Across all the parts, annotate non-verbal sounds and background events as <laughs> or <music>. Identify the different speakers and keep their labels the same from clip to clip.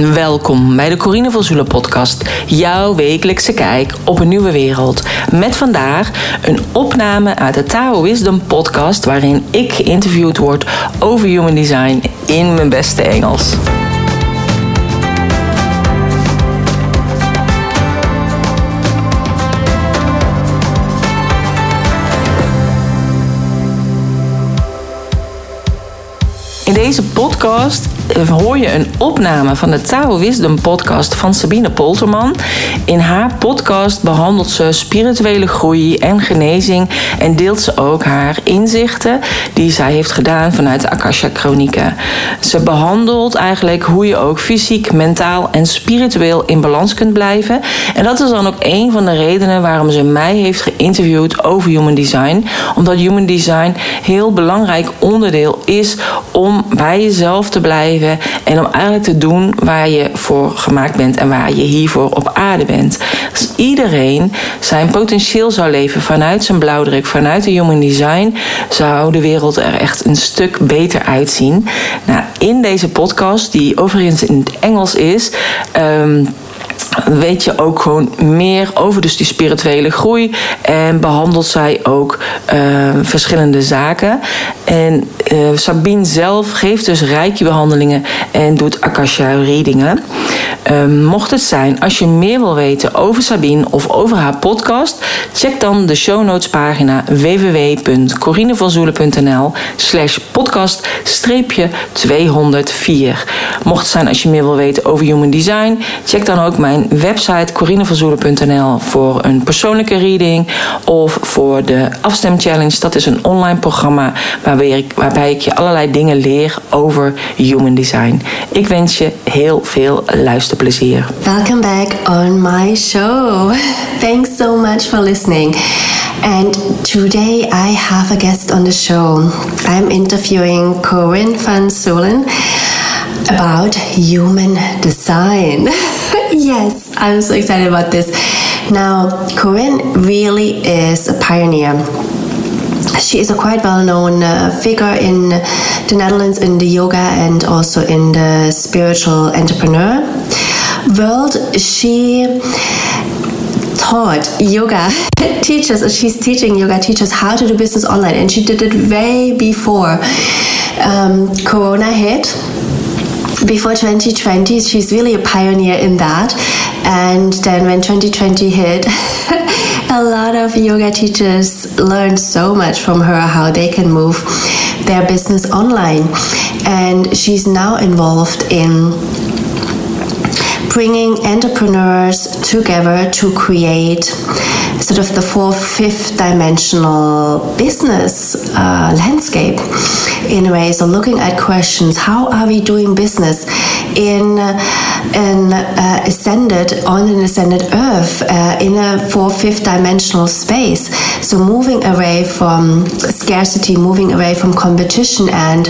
Speaker 1: Welkom bij de Corine van Zoelen podcast, jouw wekelijkse kijk op een nieuwe wereld. Met vandaag een opname uit de Tao Wisdom podcast waarin ik geïnterviewd word over human design in mijn beste Engels. In deze podcast hoor je een opname van de Tao Wisdom podcast van Sabine Polterman. In haar podcast behandelt ze spirituele groei en genezing en deelt ze ook haar inzichten die zij heeft gedaan vanuit de Akasha Chronieken. Ze behandelt eigenlijk hoe je ook fysiek, mentaal en spiritueel in balans kunt blijven. En dat is dan ook een van de redenen waarom ze mij heeft geïnterviewd over human design. Omdat human design heel belangrijk onderdeel is om bij jezelf te blijven en om eigenlijk te doen waar je voor gemaakt bent en waar je hiervoor op aarde bent. Als iedereen zijn potentieel zou leven vanuit zijn blauwdruk, vanuit de human design, zou de wereld er echt een stuk beter uitzien. Nou, in deze podcast, die overigens in het Engels is. Um, weet je ook gewoon meer over dus die spirituele groei. En behandelt zij ook uh, verschillende zaken. En uh, Sabine zelf geeft dus reiki-behandelingen en doet akasha-readingen. Uh, mocht het zijn, als je meer wil weten over Sabine of over haar podcast... check dan de show notes pagina www.corinevanzoelen.nl slash podcast 204. Mocht het zijn als je meer wil weten over human design... check dan ook mijn website corinevanzoelen.nl voor een persoonlijke reading of voor de afstemchallenge. Dat is een online programma waarbij ik, waarbij ik je allerlei dingen leer over human design. Ik wens je heel veel luisterplezier.
Speaker 2: Welcome back on my show. Thanks so much for listening. And today I have a guest on the show. I'm interviewing Corinne van Solen about human design. <laughs> yes, I'm so excited about this. Now, Corinne really is a pioneer. She is a quite well known uh, figure in the Netherlands in the yoga and also in the spiritual entrepreneur world. She taught yoga <laughs> teachers, she's teaching yoga teachers how to do business online, and she did it way before um, Corona hit before 2020 she's really a pioneer in that. And then when 2020 hit <laughs> a lot of yoga teachers learned so much from her how they can move their business online. And she's now involved in bringing entrepreneurs together to create sort of the fourth, fifth dimensional business uh, landscape in a way. So, looking at questions how are we doing business in an uh, ascended, on an ascended earth, uh, in a fourth, fifth dimensional space? So, moving away from scarcity, moving away from competition, and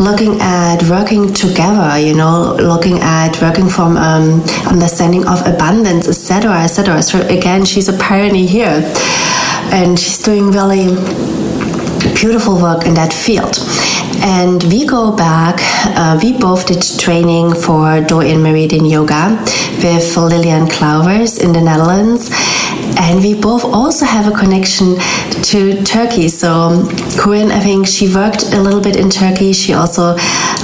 Speaker 2: looking at working together, you know, looking at working from um, understanding of abundance, etc., etc. So, again, she's a pioneer here and she's doing really beautiful work in that field and we go back uh, we both did training for Do-In Meridian Yoga with Lillian Clouvers in the Netherlands and we both also have a connection to Turkey. So Corinne, I think she worked a little bit in Turkey. She also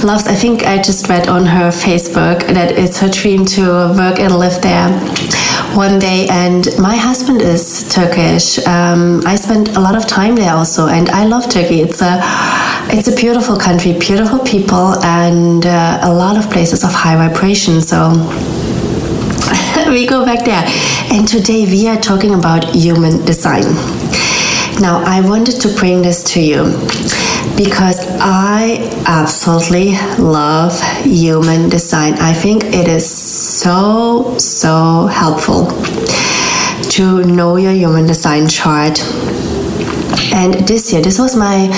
Speaker 2: loves. I think I just read on her Facebook that it's her dream to work and live there one day. And my husband is Turkish. Um, I spent a lot of time there also, and I love Turkey. It's a it's a beautiful country, beautiful people, and uh, a lot of places of high vibration. So <laughs> we go back there. And today we are talking about human design. Now, I wanted to bring this to you because I absolutely love human design. I think it is so, so helpful to know your human design chart. And this year, this was my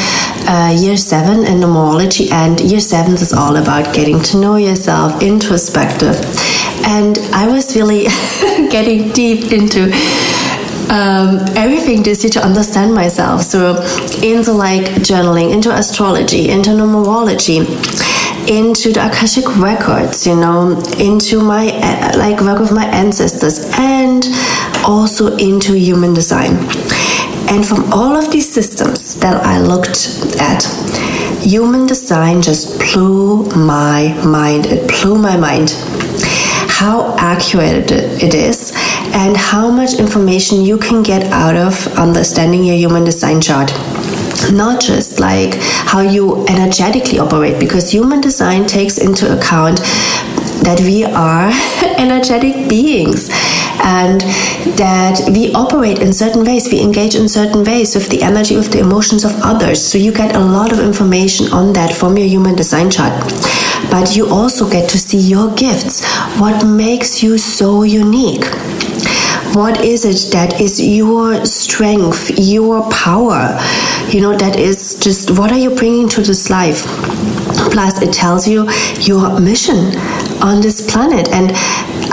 Speaker 2: uh, year seven in numerology, and year seven is all about getting to know yourself, introspective. And I was really <laughs> getting deep into um, everything this year to understand myself. So into like journaling, into astrology, into numerology. into the Akashic records, you know, into my like work with my ancestors, and also into human design. And from all of these systems that I looked at, human design just blew my mind. It blew my mind how accurate it is and how much information you can get out of understanding your human design chart. Not just like how you energetically operate because human design takes into account that we are <laughs> energetic beings and that we operate in certain ways, we engage in certain ways with the energy, with the emotions of others. So you get a lot of information on that from your human design chart. But you also get to see your gifts, what makes you so unique. What is it that is your strength, your power? You know, that is just what are you bringing to this life? Plus, it tells you your mission on this planet. And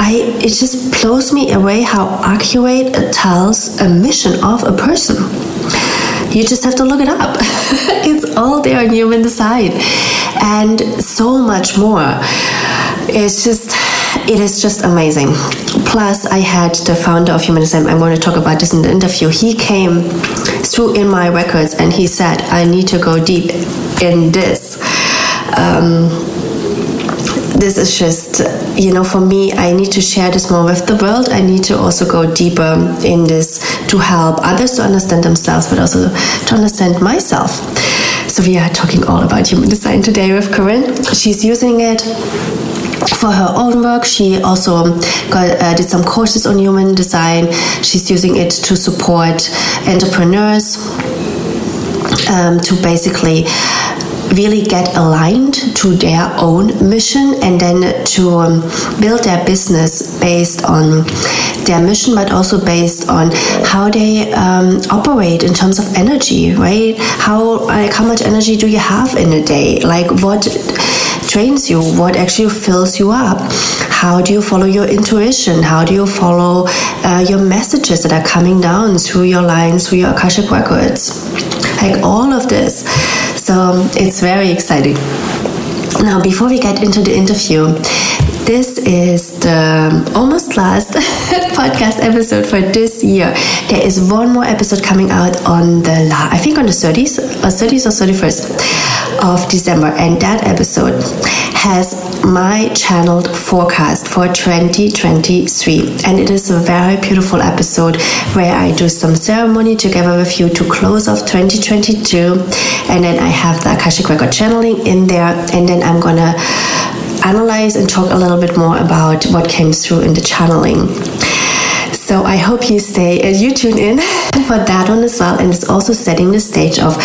Speaker 2: I, it just blows me away how accurate it tells a mission of a person. You just have to look it up. <laughs> it's all there on human design. And so much more. It's just it is just amazing. Plus, I had the founder of Human Design, I'm going to talk about this in the interview. He came through in my records and he said, I need to go deep in this. Um, this is just, you know, for me, I need to share this more with the world. I need to also go deeper in this to help others to understand themselves, but also to understand myself. So, we are talking all about human design today with Corinne. She's using it for her own work. She also got, uh, did some courses on human design. She's using it to support entrepreneurs um, to basically really get aligned to their own mission and then to um, build their business based on their mission but also based on how they um, operate in terms of energy right? How like how much energy do you have in a day? Like what trains you? What actually fills you up? How do you follow your intuition? How do you follow uh, your messages that are coming down through your lines through your akashic records? Like all of this so it's very exciting. Now, before we get into the interview, this is the almost last <laughs> podcast episode for this year. There is one more episode coming out on the, I think on the 30th, uh, or 30th or 31st of December, and that episode has my channeled forecast for 2023 and it is a very beautiful episode where I do some ceremony together with you to close off 2022 and then I have the Akashic Record channeling in there. And then I'm gonna analyze and talk a little bit more about what came through in the channeling. So I hope you stay and you tune in for that one as well. And it's also setting the stage of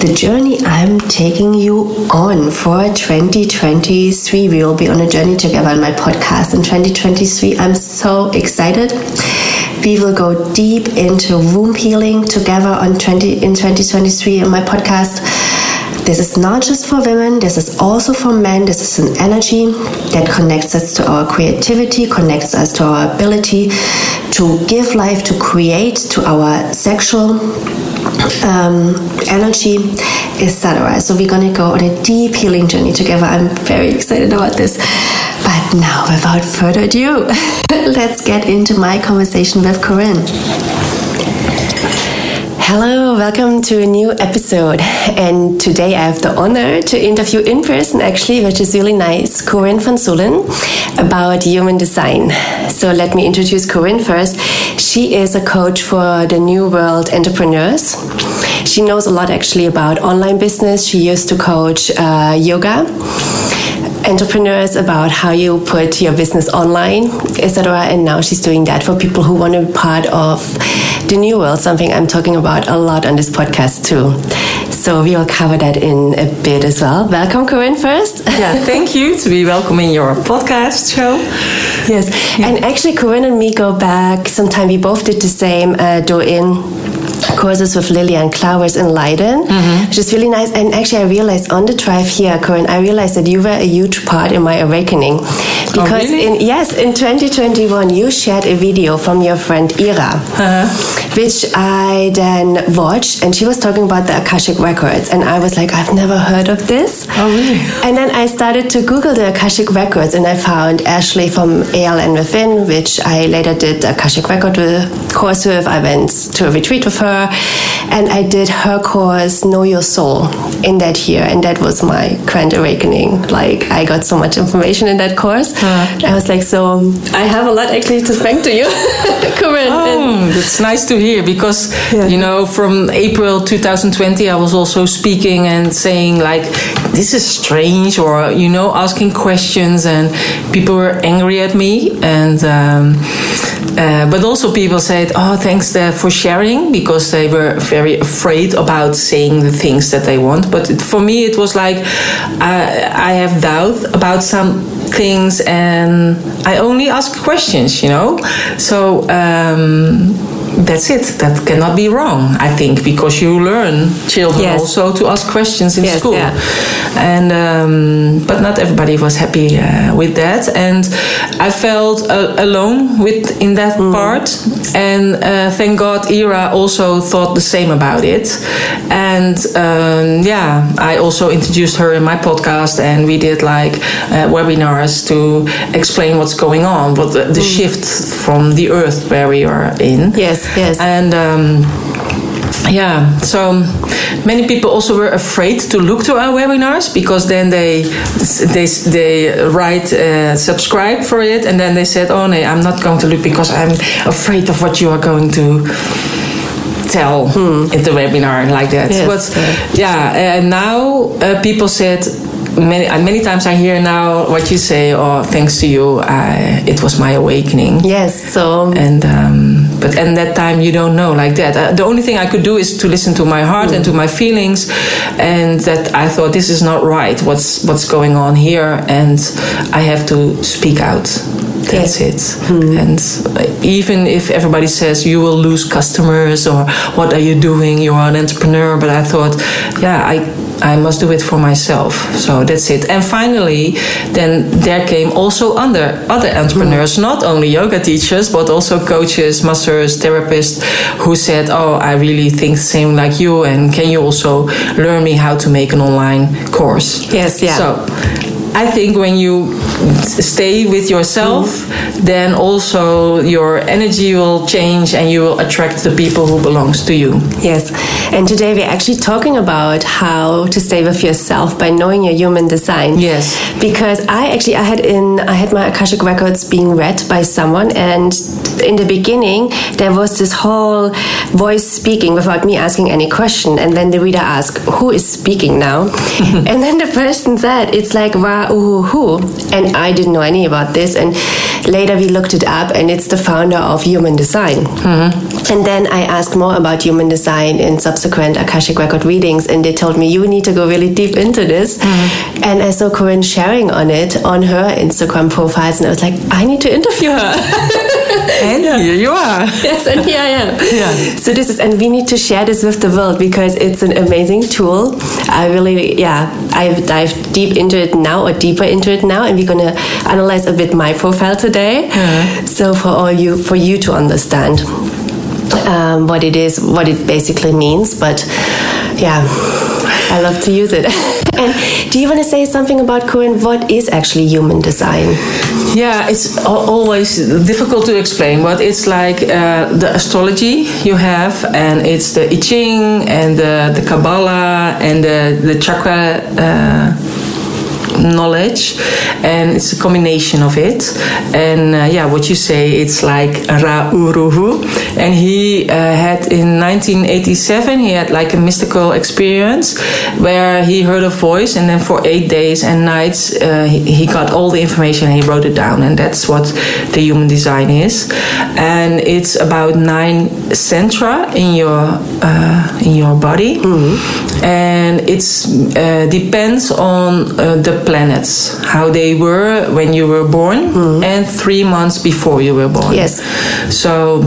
Speaker 2: the journey I'm taking you on for 2023. We will be on a journey together on my podcast in 2023. I'm so excited. We will go deep into womb healing together on 20 in 2023 in my podcast this is not just for women, this is also for men. This is an energy that connects us to our creativity, connects us to our ability to give life, to create, to our sexual um, energy, etc. So we're gonna go on a deep healing journey together. I'm very excited about this. But now, without further ado, <laughs> let's get into my conversation with Corinne. Hello, welcome to a new episode. And today I have the honor to interview in person, actually, which is really nice, Corinne van Zoelen about human design. So let me introduce Corinne first. She is a coach for the New World entrepreneurs. She knows a lot actually about online business. She used to coach uh, yoga entrepreneurs about how you put your business online, etc. And now she's doing that for people who want to be part of the new world, something I'm talking about a lot on this podcast too. So we will cover that in a bit as well. Welcome, Corinne, first.
Speaker 1: Yeah, thank you to be welcome in your podcast show.
Speaker 2: Yes, yeah. and actually, Corinne and me go back sometime. We both did the same uh, do in courses with Lillian Clowers in Leiden, mm-hmm. which is really nice. And actually, I realized on the drive here, Corinne, I realized that you were a huge part in my awakening.
Speaker 1: Oh,
Speaker 2: because
Speaker 1: oh, really?
Speaker 2: in yes, in 2021, you shared a video from your friend Ira. Uh-huh which I then watched, and she was talking about the Akashic records, and I was like, I've never heard of this.
Speaker 1: Oh, really?
Speaker 2: And then I started to Google the Akashic records, and I found Ashley from ALN Within, which I later did the Akashic record course with. I went to a retreat with her, and I did her course, Know Your Soul, in that year, and that was my grand awakening. Like I got so much information in that course. I was like, so I have a lot actually to thank to you, <laughs> Corinne.
Speaker 1: Oh, that's nice to hear because
Speaker 2: Yeah.
Speaker 1: you know from April 2020 I was also speaking and saying like this is strange or you know asking questions and people were angry at me and um, uh, but also people said oh thanks uh, for sharing because they were very afraid about saying the things that they want but it, for me it was like I, I have doubt about some things and I only ask questions, you know. So um, that's it. That cannot be wrong, I think, because you learn children
Speaker 2: Yes.
Speaker 1: also to ask questions in
Speaker 2: Yes,
Speaker 1: school.
Speaker 2: yeah.
Speaker 1: And um, but not everybody was happy uh, with that, and I felt uh, alone with in that
Speaker 2: Mm.
Speaker 1: part. And uh, thank God, Ira also thought the same about it. And um, yeah, I also introduced her in my podcast, and we did like uh, webinars to explain what's going on, what the, the shift from the earth where we are in.
Speaker 2: Yes, yes.
Speaker 1: And um, yeah, so many people also were afraid to look to our webinars because then they they they write uh, subscribe for it, and then they said, "Oh no, I'm not going to look because I'm afraid of what you are going to." tell in the webinar like that
Speaker 2: Yes,
Speaker 1: but yeah and now uh, people said many many times i hear now what you say oh thanks to you I, it was my awakening.
Speaker 2: Yes, so
Speaker 1: and um, but and that time you don't know like that. Uh, the only thing i could do is to listen to my heart and to my feelings and that i thought this is not right what's what's going on here and i have to speak out that's it and uh, even if everybody says you will lose customers or what are you doing you're an entrepreneur but i thought yeah i I must do it for myself. So that's it. And finally, then there came also other other entrepreneurs, not only yoga teachers, but also coaches, masseurs, therapists, who said, "Oh, I really think the same like you, and can you also learn me how to make an online course?"
Speaker 2: Yes, yeah.
Speaker 1: So. I think when you stay with yourself, then also your energy will change and you will attract the people who belongs to you.
Speaker 2: Yes, and today we're actually talking about how to stay with yourself by knowing your human design.
Speaker 1: Yes.
Speaker 2: because I actually I had in I had my akashic records being read by someone, and in the beginning there was this whole voice speaking without me asking any question, and then the reader asked, "Who is speaking now?" <laughs> and then the person said, "It's like Ra Uru Hu," and I didn't know any about this, and later we looked it up, and it's the founder of Human Design. Mm-hmm. And then I asked more about human design in subsequent Akashic record readings, and they told me you need to go really deep into this. Mm-hmm. And I saw Corinne sharing on it on her Instagram profiles, and I was like, I need to interview her. <laughs>
Speaker 1: And here you are.
Speaker 2: yes, and here I am.
Speaker 1: Yeah.
Speaker 2: So this is, and we need to share this with the world because it's an amazing tool. I really, yeah, I've dived deep into it now, or deeper into it now, and we're gonna analyze a bit my profile today. So for all you, for you to understand um, what it is, what it basically means. But yeah, I love to use it. <laughs> and do you want to say something about Corinne? What is actually human design?
Speaker 1: Yeah, it's always difficult to explain, but it's like uh, the astrology you have, and it's the I Ching and the, the Kabbalah and the, the chakra. Uh, knowledge and it's a combination of it. And uh, yeah what you say it's like Ra Uru Hu and he uh, had in 1987 he had like a mystical experience where he heard a voice and then for eight days and nights uh, he, he got all the information and he wrote it down. And that's what the human design is. And it's about nine centra in your uh, in your body. And it's uh, depends on uh, the planets how they were when you were born and three months before you were born.
Speaker 2: Yes.
Speaker 1: so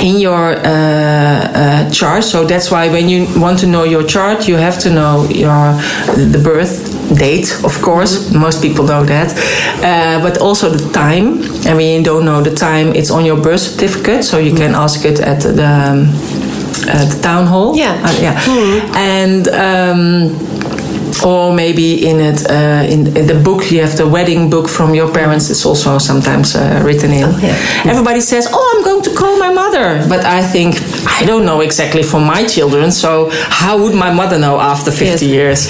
Speaker 1: in your uh, uh, chart so that's why when you want to know your chart you have to know your the birth date of course. Most people know that. Uh, but also the time. And when you don't know the time, it's on your birth certificate, so you can ask it at the um, at the town hall.
Speaker 2: Yeah.
Speaker 1: Uh, yeah, and. Um, or maybe in it uh, in, in the book you have the wedding book from your parents it's also sometimes uh, written in everybody says oh i'm going to call my mother but i think i don't know exactly for my children so how would my mother know after 50
Speaker 2: Yes.
Speaker 1: years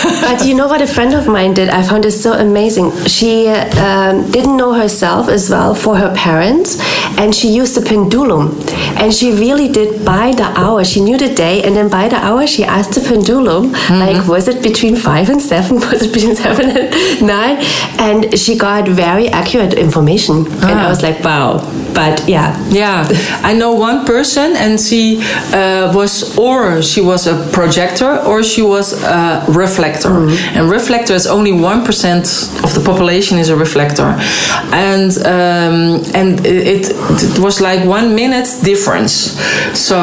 Speaker 1: <laughs>
Speaker 2: but you know what a friend of mine did? I found it so amazing. She um, didn't know herself as well for her parents, and she used a pendulum. And she really did by the hour. She knew the day, and then by the hour, she asked the pendulum, like, was it between five and seven? <laughs> Was between seven and nine? And she got very accurate information. And I
Speaker 1: Ah.
Speaker 2: was like, wow. But yeah.
Speaker 1: Yeah, <laughs> I know one person, and she uh, was, or she was a projector, or she was a reflector. And reflector is only one percent of the population is a reflector, and um, and it, it was like one minute difference. So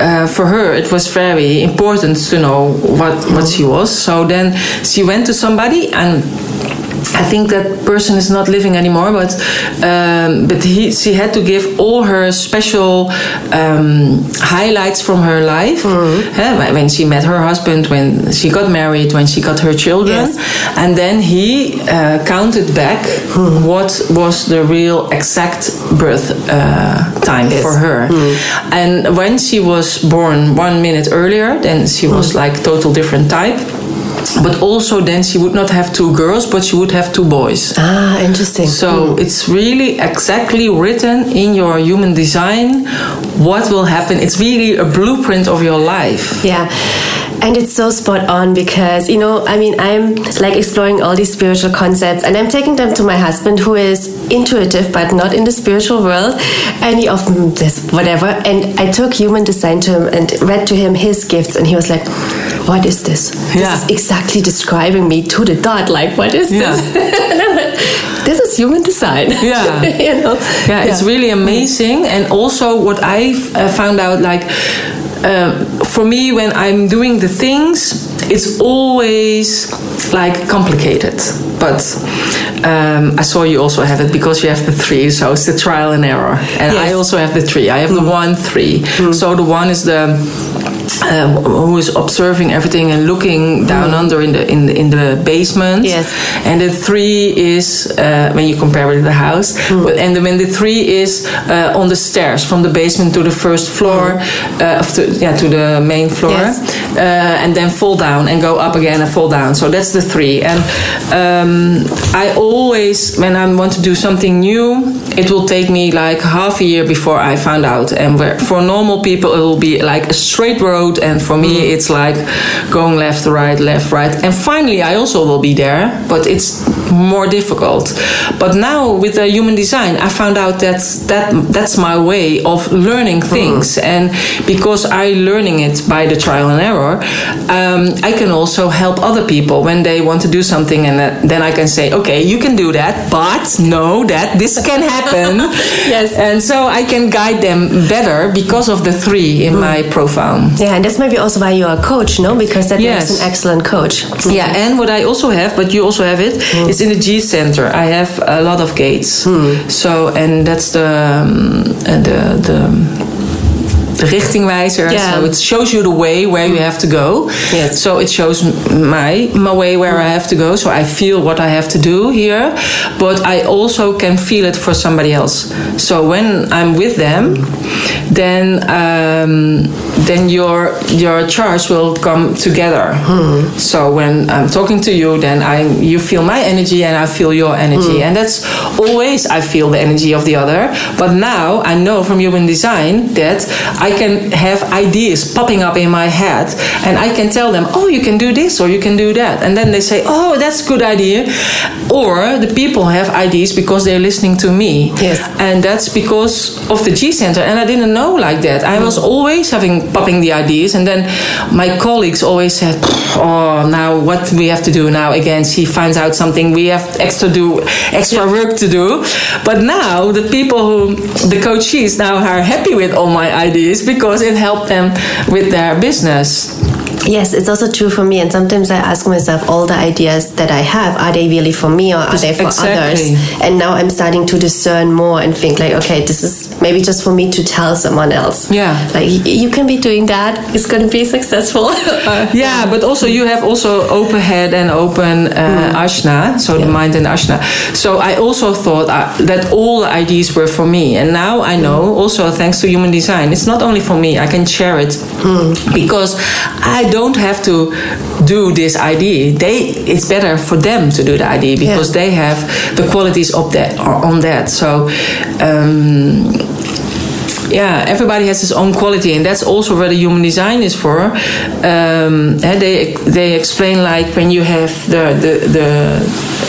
Speaker 1: uh, for her, it was very important to know what what she was. So then she went to somebody and. I think that person is not living anymore, but um, but he she had to give all her special um, highlights from her life Eh, when she met her husband, when she got married, when she got her children,
Speaker 2: Yes.
Speaker 1: and then he uh, counted back what was the real exact birth uh, time
Speaker 2: Yes.
Speaker 1: for her, and when she was born one minute earlier, then she was like total different type. But also, then she would not have two girls, but she would have two boys.
Speaker 2: Ah, interesting.
Speaker 1: So it's really exactly written in your human design what will happen. It's really a blueprint of your life.
Speaker 2: Yeah. And it's so spot on because, you know, I mean, I'm like exploring all these spiritual concepts and I'm taking them to my husband who is intuitive but not in the spiritual world. And he often does whatever. And I took human design to him and read to him his gifts and he was like, what is this?
Speaker 1: Yeah.
Speaker 2: This is exactly describing me to the dot. Like, what is
Speaker 1: Yeah. <laughs>
Speaker 2: this? this is human design.
Speaker 1: Yeah. <laughs>
Speaker 2: you know?
Speaker 1: yeah, it's really amazing. And also, what I uh, found out, like uh, for me, when I'm doing the things, it's always like complicated. But um, I saw you also have it because you have the three, so it's the trial and error. And I also have the three. I have the one three. So the one is the uh, who is observing everything and looking down under in the in the, in the basement.
Speaker 2: Yes.
Speaker 1: And the three is uh, when you compare it to the house, But- and when the three is uh, on the stairs from the basement to the first floor, uh, of the, yeah, to the main floor,
Speaker 2: Yes.
Speaker 1: uh, and then fall down and go up again and fall down. So that's the three. And um, I always, when I want to do something new, it will take me like half a year before I found out. And where, for normal people, it will be like a straight road, and for me, it's like going left, right, left, right. And finally, I also will be there, but it's more difficult. But now with the human design, I found out that that that's my way of learning things, and because I'm learning it by the trial and error, um, I can also help other people when they want to do something, and then I can say, okay, you can do that, but know that this can happen. <laughs>
Speaker 2: Yes.
Speaker 1: and so I can guide them better because of the three in my profile.
Speaker 2: Yeah, and that's maybe also why you're a coach, no? Because that
Speaker 1: Yes.
Speaker 2: makes an excellent coach.
Speaker 1: Yeah, and what I also have, but you also have it, is in the G center. I have a lot of gates. So, and that's the um, uh, the the. The richtingwijzer,
Speaker 2: Yeah.
Speaker 1: so it shows you the way where you have to go.
Speaker 2: Yes.
Speaker 1: So it shows my my way where I have to go. So I feel what I have to do here, but I also can feel it for somebody else. So when I'm with them, then um, then your your charge will come together. So when I'm talking to you, then I you feel my energy and I feel your energy, and that's always I feel the energy of the other. But now I know from human design that I can have ideas popping up in my head, and I can tell them, oh, you can do this or you can do that, and then they say, oh, that's a good idea, or the people have ideas because they're listening to me.
Speaker 2: Yes.
Speaker 1: And that's because of the G Center. And I didn't know like that. I was always having popping the ideas. And then my colleagues always said, Oh, now what we have to do now again? She finds out something we have extra do extra work to do. But now the people who the coaches now are happy with all my ideas because it helped them with their business.
Speaker 2: Yes, it's also true for me. And sometimes I ask myself, all the ideas that I have, are they really for me or are they for
Speaker 1: Exactly.
Speaker 2: others? And now I'm starting to discern more and think like, okay, this is maybe just for me to tell someone else.
Speaker 1: Yeah.
Speaker 2: Like you can be doing that. It's going to be successful. <laughs>
Speaker 1: Yeah, but also you have also open head and open uh, Ajna, so the mind and Ajna. So I also thought uh, that all the ideas were for me, and now I know also thanks to human design, it's not only for me. I can share it because I don't have to do this idea. They it's better for them to do the idea because
Speaker 2: Yeah.
Speaker 1: they have the qualities of that on that. So. Um, yeah, everybody has his own quality, and that's also where the human design is for. Um, eh, they they explain like when you have the the the,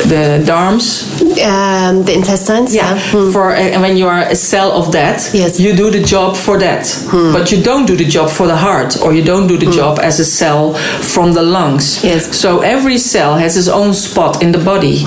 Speaker 1: the darms,
Speaker 2: um, the intestines. Yeah. Hmm.
Speaker 1: for and when you are a cell of that,
Speaker 2: Yes.
Speaker 1: you do the job for that, but you don't do the job for the heart, or you don't do the job as a cell from the lungs.
Speaker 2: Yes.
Speaker 1: So every cell has its own spot in the body,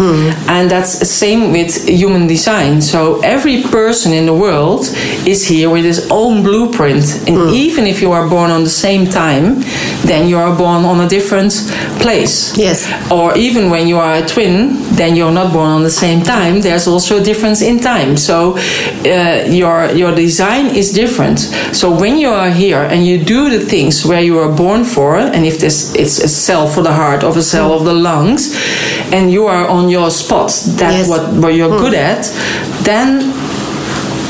Speaker 1: and that's the same with human design. So every person in the world is here with his own blueprint, and mm. even if you are born on the same time, then you are born on a different place.
Speaker 2: Yes.
Speaker 1: Or even when you are a twin, then you're not born on the same time. There's also a difference in time. So uh, your your design is different. So when you are here and you do the things where you are born for, and if this it's a cell for the heart or a cell mm. of the lungs, and you are on your spot, that
Speaker 2: Yes.
Speaker 1: what where you're mm. good at, then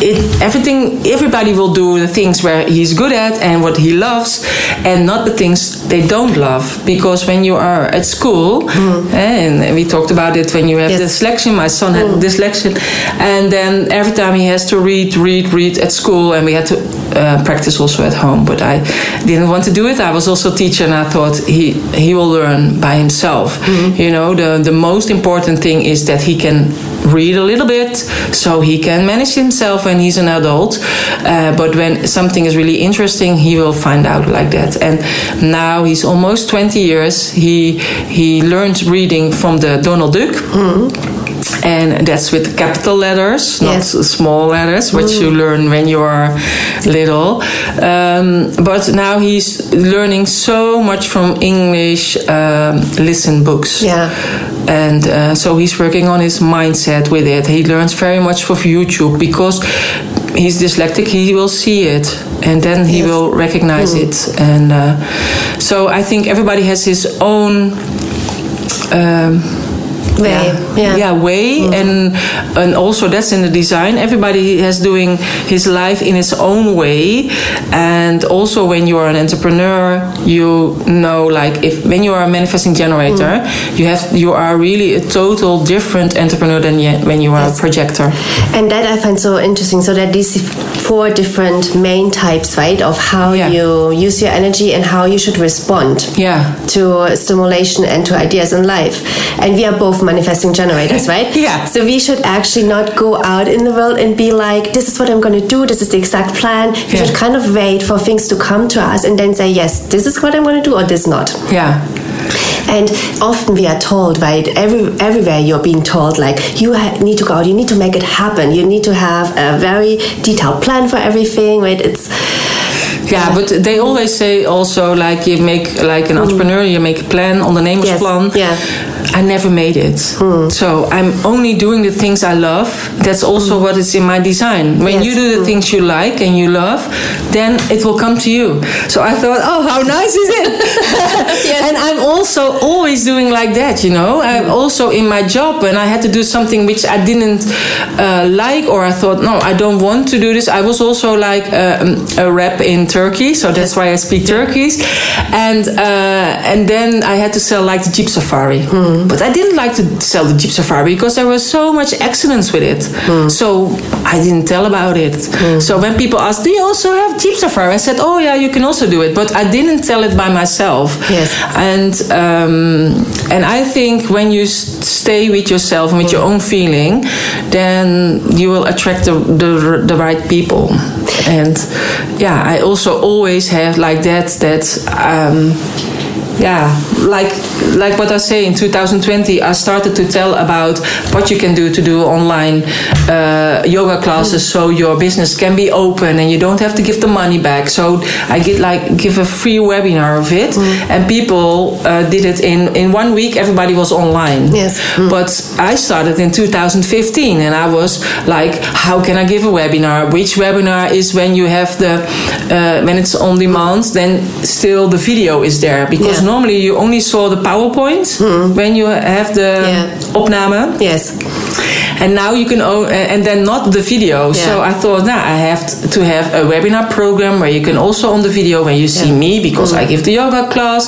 Speaker 1: it, everything everybody will do the things where he's good at and what he loves and not the things they don't love. Because when you are at school eh, and we talked about it when you have
Speaker 2: Yes.
Speaker 1: dyslexia my son had dyslexia and then every time he has to read read read at school and we had to uh, practice also at home but I didn't want to do it. I was also a teacher and I thought he he will learn by himself. You know the the most important thing is that he can read a little bit so he can manage himself when he's an adult. Uh, but when something is really interesting he will find out like that. And now he's almost 20 years. He he learned reading from the donald duck and that's with capital letters, not
Speaker 2: Yes.
Speaker 1: small letters, which you learn when you are little. Um, but now he's learning so much from English um, listen books.
Speaker 2: Yeah.
Speaker 1: And uh, so he's working on his mindset with it. He learns very much from YouTube because he's dyslexic. He will see it and then he
Speaker 2: Yes.
Speaker 1: will recognize it. And uh, so I think everybody has his own. Um,
Speaker 2: Way.
Speaker 1: yeah,
Speaker 2: Yeah.
Speaker 1: way mm. and and also that's in the design everybody has doing his life in his own way and also when you are an entrepreneur you know like if when you are a manifesting generator mm. you have you are really a total different entrepreneur than ye- when you are
Speaker 2: Yes.
Speaker 1: a projector
Speaker 2: And that I find so interesting. So that these four different main types, right, of how
Speaker 1: Yeah.
Speaker 2: you use your energy and how you should respond
Speaker 1: yeah
Speaker 2: to stimulation and to ideas in life. And we are both manifesting generators, <laughs> right?
Speaker 1: Yeah.
Speaker 2: So we should actually not go out in the world and be like, this is what I'm going to do, this is the exact plan. We
Speaker 1: Yeah.
Speaker 2: should kind of wait for things to come to us and then say, yes, this is what I'm going to do or this not.
Speaker 1: yeah
Speaker 2: And often we are told, right? Every, everywhere you're being told, like, you ha- need to go out, you need to make it happen, you need to have a very detailed plan for everything, right? It's,
Speaker 1: Yeah, but they always say also like you make like an mm. entrepreneur, you make a plan, ondernemersplan.
Speaker 2: Yes, yeah.
Speaker 1: I never made it. So I'm only doing the things I love. That's also what is in my design. When
Speaker 2: Yes.
Speaker 1: you do the things you like and you love, then it will come to you. So I thought, oh, how nice is it? <laughs> And I'm also always doing like that, you know. I'm also in my job when I had to do something which I didn't uh, like or I thought, no, I don't want to do this. I was also like um, a rep in Turkey, so that's why I speak Turkish. And uh, and then I had to sell like the Jeep Safari, but I didn't like to sell the Jeep Safari because there was so much excellence with it. So I didn't tell about it. So when people asked, "Do you also have Jeep Safari?" I said, "Oh yeah, you can also do it," but I didn't tell it by myself.
Speaker 2: Yes.
Speaker 1: And um, and I think when you stay with yourself and with your own feeling, then you will attract the, the the right people. And yeah, I also always have like that that um, yeah, like like what I say in 2020, I started to tell about what you can do to do online uh, yoga classes, so your business can be open and you don't have to give the money back. So I get like give a free webinar of it,
Speaker 2: Mm.
Speaker 1: and people uh, did it in in one week. Everybody was online.
Speaker 2: Yes. Mm.
Speaker 1: But I started in 2015, and I was like, how can I give a webinar? Which webinar is when you have the uh, when it's on demand? Then still the video is there because
Speaker 2: Yeah.
Speaker 1: Normally you only saw the PowerPoint when you have the
Speaker 2: Yeah.
Speaker 1: opname.
Speaker 2: Yes.
Speaker 1: And now you can, o- and then not the video. So I thought, now I have to have a webinar program where you can also on the video when you see
Speaker 2: Yeah.
Speaker 1: me because mm. I give the yoga class,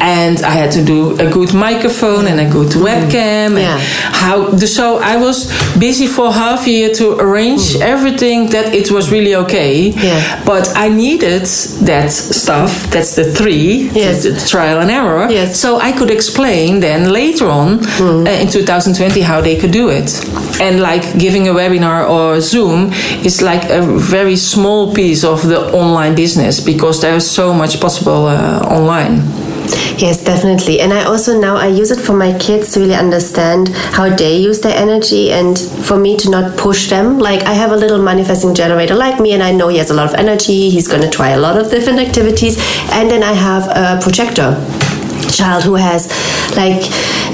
Speaker 1: and I had to do a good microphone and a good mm. webcam.
Speaker 2: Yeah.
Speaker 1: And how so I was busy for half a year to arrange mm. everything that it was really okay.
Speaker 2: Yeah.
Speaker 1: But I needed that stuff. That's the three.
Speaker 2: Yes.
Speaker 1: the, the trial and error.
Speaker 2: Yes.
Speaker 1: So I could explain then later on uh, in 2020 how they could do it. And like giving a webinar or Zoom is like a very small piece of the online business because there's so much possible uh, online.
Speaker 2: Yes, definitely. And I also now I use it for my kids to really understand how they use their energy and for me to not push them. Like I have a little manifesting generator like me and I know he has a lot of energy. He's going to try a lot of different activities and then I have a projector child who has like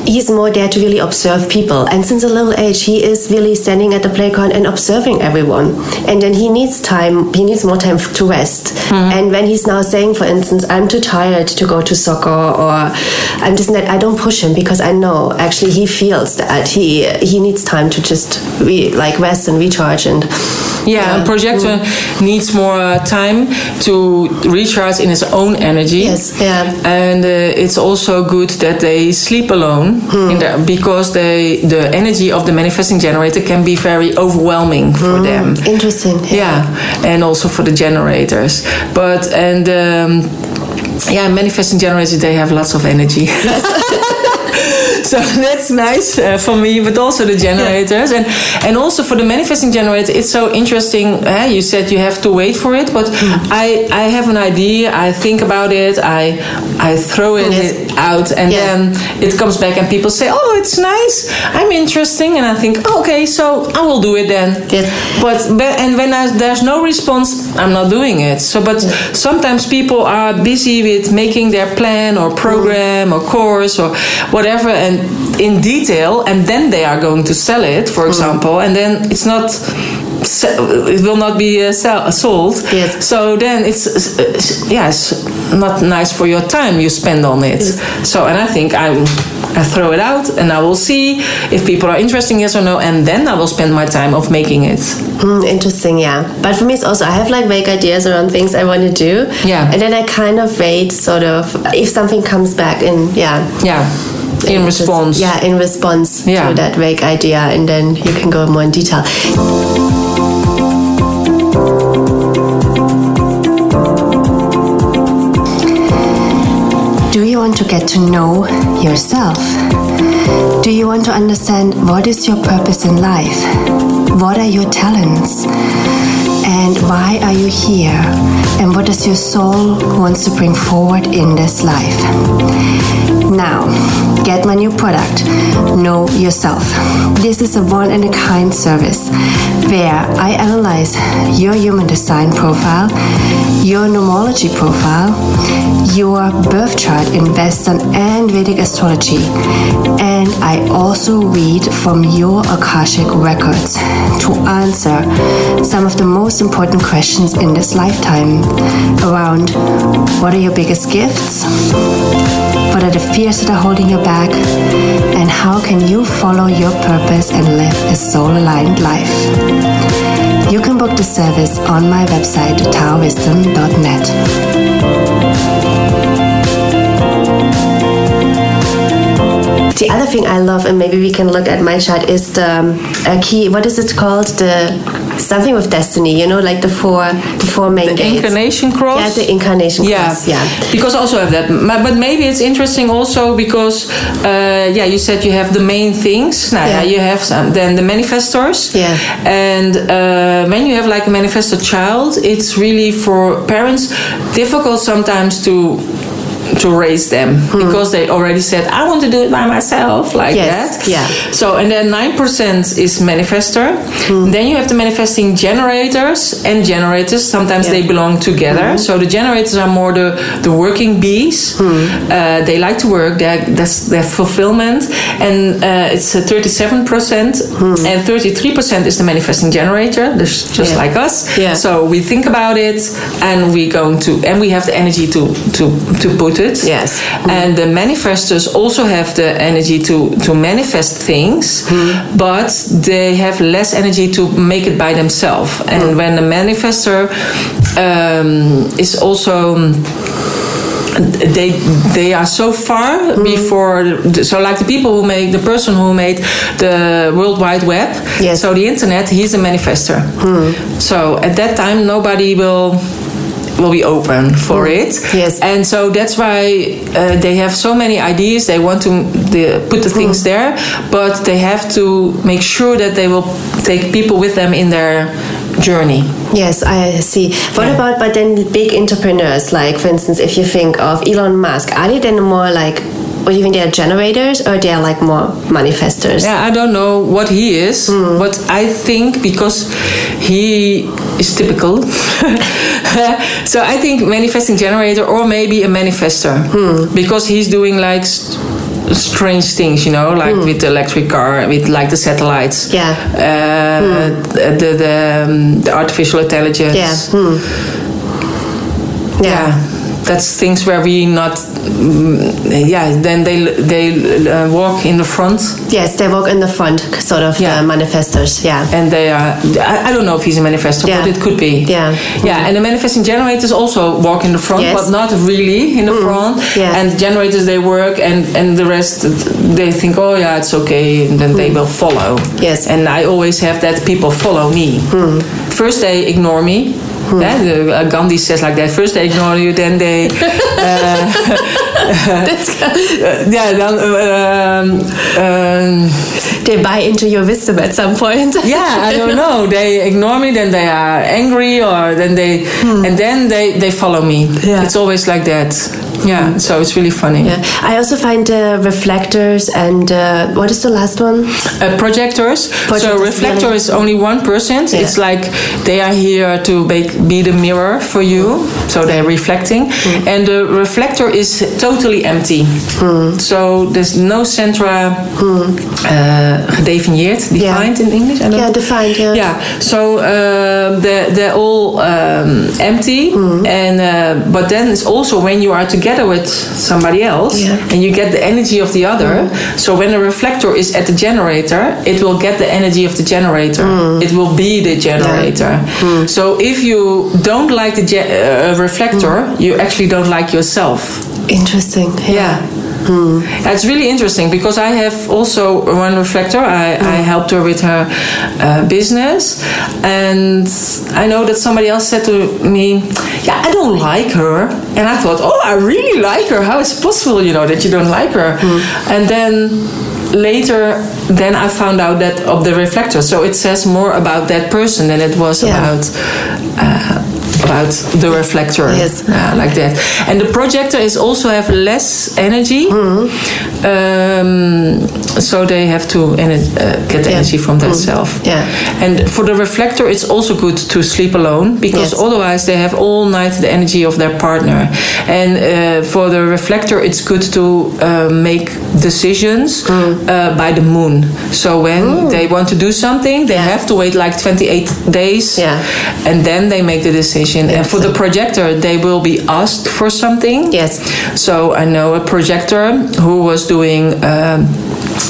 Speaker 2: he's more there to really observe people. And since a little age he is really standing at the playground and observing everyone. And then he needs time he needs more time to rest. And when he's now saying for instance i'm too tired to go to soccer or i'm just not i don't push him because i know actually he feels that he he needs time to just re, like rest and recharge and
Speaker 1: Yeah, a projector needs more time to recharge in his own energy.
Speaker 2: Yes, yeah.
Speaker 1: And uh, it's also good that they sleep alone in the, because they, the energy of the manifesting generator can be very overwhelming for them.
Speaker 2: interesting
Speaker 1: Yeah, and also for the generators. But and um, yeah, manifesting generators they have lots of energy. <laughs> <laughs> so <laughs> that's nice uh, for me, but also the generators and and also for the manifesting generator. It's so interesting. Uh, you said you have to wait for it, but I I have an idea. I think about it. I I throw it
Speaker 2: Yes.
Speaker 1: out, and
Speaker 2: Yeah.
Speaker 1: then it comes back, and people say, "Oh, it's nice. I'm interesting," and I think, oh, "Okay, so I will do it then."
Speaker 2: Yes.
Speaker 1: But but- and when I, there's no response, I'm not doing it. So, but sometimes people are busy with making their plan or program or course or whatever, and in detail, and then they are going to sell it, for example, and then it's not. It will not be uh, sell, sold.
Speaker 2: Yes.
Speaker 1: So then it's uh, yeah, not nice for your time you spend on it. So and I think I I throw it out and I will see if people are interested yes or no, and then I will spend my time of making it.
Speaker 2: Mm, interesting, yeah. But for me, it's also I have like vague ideas around things I want to do.
Speaker 1: Yeah.
Speaker 2: And then I kind of wait, sort of, if something comes back in, yeah.
Speaker 1: Yeah, in response.
Speaker 2: yeah, in response
Speaker 1: Yeah.
Speaker 2: to that vague idea, and then you can go more in detail. Do you want to get to know yourself? Do you want to understand what is your purpose in life? What are your talents? And why are you here? And what does your soul wants to bring forward in this life? Now, get my new product, Know Yourself. This is a one in a kind service where I analyze your human design profile, your numerology profile, your birth chart in Western and Vedic astrology, and I also read from your Akashic records to answer some of the most important questions in this lifetime around what are your biggest gifts? What are the fears that are holding you back? And how can you follow your purpose and live a soul aligned life? You can book the service on my website, taowisdom.net. The other thing I love, and maybe we can look at my chart, is the a key. What is it called? The something with destiny. You know, like the four, the four main
Speaker 1: The
Speaker 2: gates.
Speaker 1: incarnation cross.
Speaker 2: Yeah, the incarnation
Speaker 1: yeah.
Speaker 2: cross. Yeah.
Speaker 1: Because also have that, but maybe it's interesting also because, uh, yeah, you said you have the main things. Now,
Speaker 2: Yeah.
Speaker 1: you have some, then the manifestors.
Speaker 2: Yeah.
Speaker 1: And uh, when you have like a manifestor child, it's really for parents difficult sometimes to to raise them hmm. because they already said I want to do it by myself like
Speaker 2: Yes,
Speaker 1: that.
Speaker 2: yeah.
Speaker 1: So and then nine percent is manifester. Hmm. Then you have the manifesting generators and generators. Sometimes
Speaker 2: Yeah.
Speaker 1: they belong together. Hmm. So the generators are more the the working bees. Uh, they like to work. They that's their fulfillment, and uh, it's thirty seven percent, and thirty three percent is the manifesting generator. There's just
Speaker 2: Yeah.
Speaker 1: like us.
Speaker 2: Yeah.
Speaker 1: So we think about it, and we're going to, and we have the energy to to to put it.
Speaker 2: Yes.
Speaker 1: And the manifestors also have the energy to to manifest things, hmm. but they have less energy to make it by themselves. And hmm. when the manifestor um, is also they they are so far hmm. before so like the people who make the person who made the world wide web
Speaker 2: Yes.
Speaker 1: so the internet he's a manifestor so at that time nobody will will be open for it
Speaker 2: Yes.
Speaker 1: and so that's why uh, they have so many ideas they want to the, put the things there but they have to make sure that they will take people with them in their journey
Speaker 2: Yes, I see. What
Speaker 1: Yeah.
Speaker 2: about but then big entrepreneurs? Like, for instance, if you think of Elon Musk, are they then more like, or do you think they're generators or they're like more manifestors?
Speaker 1: Yeah, I don't know what he is, but I think because he is typical. <laughs> so I think manifesting generator or maybe a manifester because he's doing like st- strange things, you know, like with the electric car, with like the satellites.
Speaker 2: Yeah.
Speaker 1: Uh, the the, um, the artificial intelligence.
Speaker 2: Yeah. Hmm.
Speaker 1: Yeah. That's things where we not, mm, yeah. Then they they uh, walk in the front,
Speaker 2: Yes, they walk in the front, sort of
Speaker 1: Yeah.
Speaker 2: manifestors. Yeah.
Speaker 1: and they are I, I don't know if he's a manifestor
Speaker 2: Yeah.
Speaker 1: but it could be
Speaker 2: Yeah.
Speaker 1: yeah and the manifesting generators also walk in the front
Speaker 2: Yes.
Speaker 1: but not really in the front
Speaker 2: Yeah.
Speaker 1: and generators they work and and the rest they think oh yeah it's okay and then they will follow
Speaker 2: Yes.
Speaker 1: and i always have that people follow me first they ignore me The, uh, Gandhi says like that. First they ignore you, then they, uh, yeah, then, um, um,
Speaker 2: They buy into your wisdom at some point. <laughs>
Speaker 1: yeah i don't know they ignore me then they are angry or then they and then they they follow me
Speaker 2: Yeah.
Speaker 1: it's always like that yeah so it's really funny
Speaker 2: Yeah. I also find uh, reflectors and uh, what is the last one?
Speaker 1: uh, projectors.
Speaker 2: Projectors,
Speaker 1: so reflector is only one percent.
Speaker 2: Yeah.
Speaker 1: It's like they are here to make, be the mirror for you. So they're reflecting,
Speaker 2: Mm.
Speaker 1: and the reflector is totally empty.
Speaker 2: Mm.
Speaker 1: So there's no centra uh, gedefinieerd,
Speaker 2: Yeah.
Speaker 1: defined in English. I don't
Speaker 2: Yeah, defined. Yeah.
Speaker 1: Yeah, so um, they're, they're all um, empty,
Speaker 2: Mm.
Speaker 1: and uh, but then it's also when you are together with somebody else,
Speaker 2: Yeah. Mm.
Speaker 1: and you get the energy of the other. So when the reflector is at the generator, it will get the energy of the generator.
Speaker 2: Mm.
Speaker 1: It will be the generator. So if you don't like the ge- uh, reflector,
Speaker 2: Mm.
Speaker 1: you actually don't like yourself.
Speaker 2: Interesting.
Speaker 1: Yeah. It's really interesting because I have also one reflector. I, I helped her with her uh, business, and I know that somebody else said to me, "Yeah, I don't like her," and I thought, "Oh, I really like her. How is it possible, you know, that you don't like her?" And then later, then I found out that of the reflector. So it says more about that person than it was
Speaker 2: Yeah.
Speaker 1: about. Uh, about the reflector
Speaker 2: Yes.
Speaker 1: yeah, like that and the projector is also have less energy
Speaker 2: Mm-hmm.
Speaker 1: um, so they have to ener- uh, get
Speaker 2: Yeah.
Speaker 1: energy from themselves
Speaker 2: Yeah.
Speaker 1: and for the reflector it's also good to sleep alone because
Speaker 2: Yes.
Speaker 1: otherwise they have all night the energy of their partner and uh, for the reflector it's good to uh, make decisions
Speaker 2: Mm.
Speaker 1: uh, by the moon so when they want to do something they have to wait like 28 days
Speaker 2: Yeah.
Speaker 1: and then they make the decision and for the projector they will be asked for something
Speaker 2: Yes.
Speaker 1: so I know a projector who was doing um,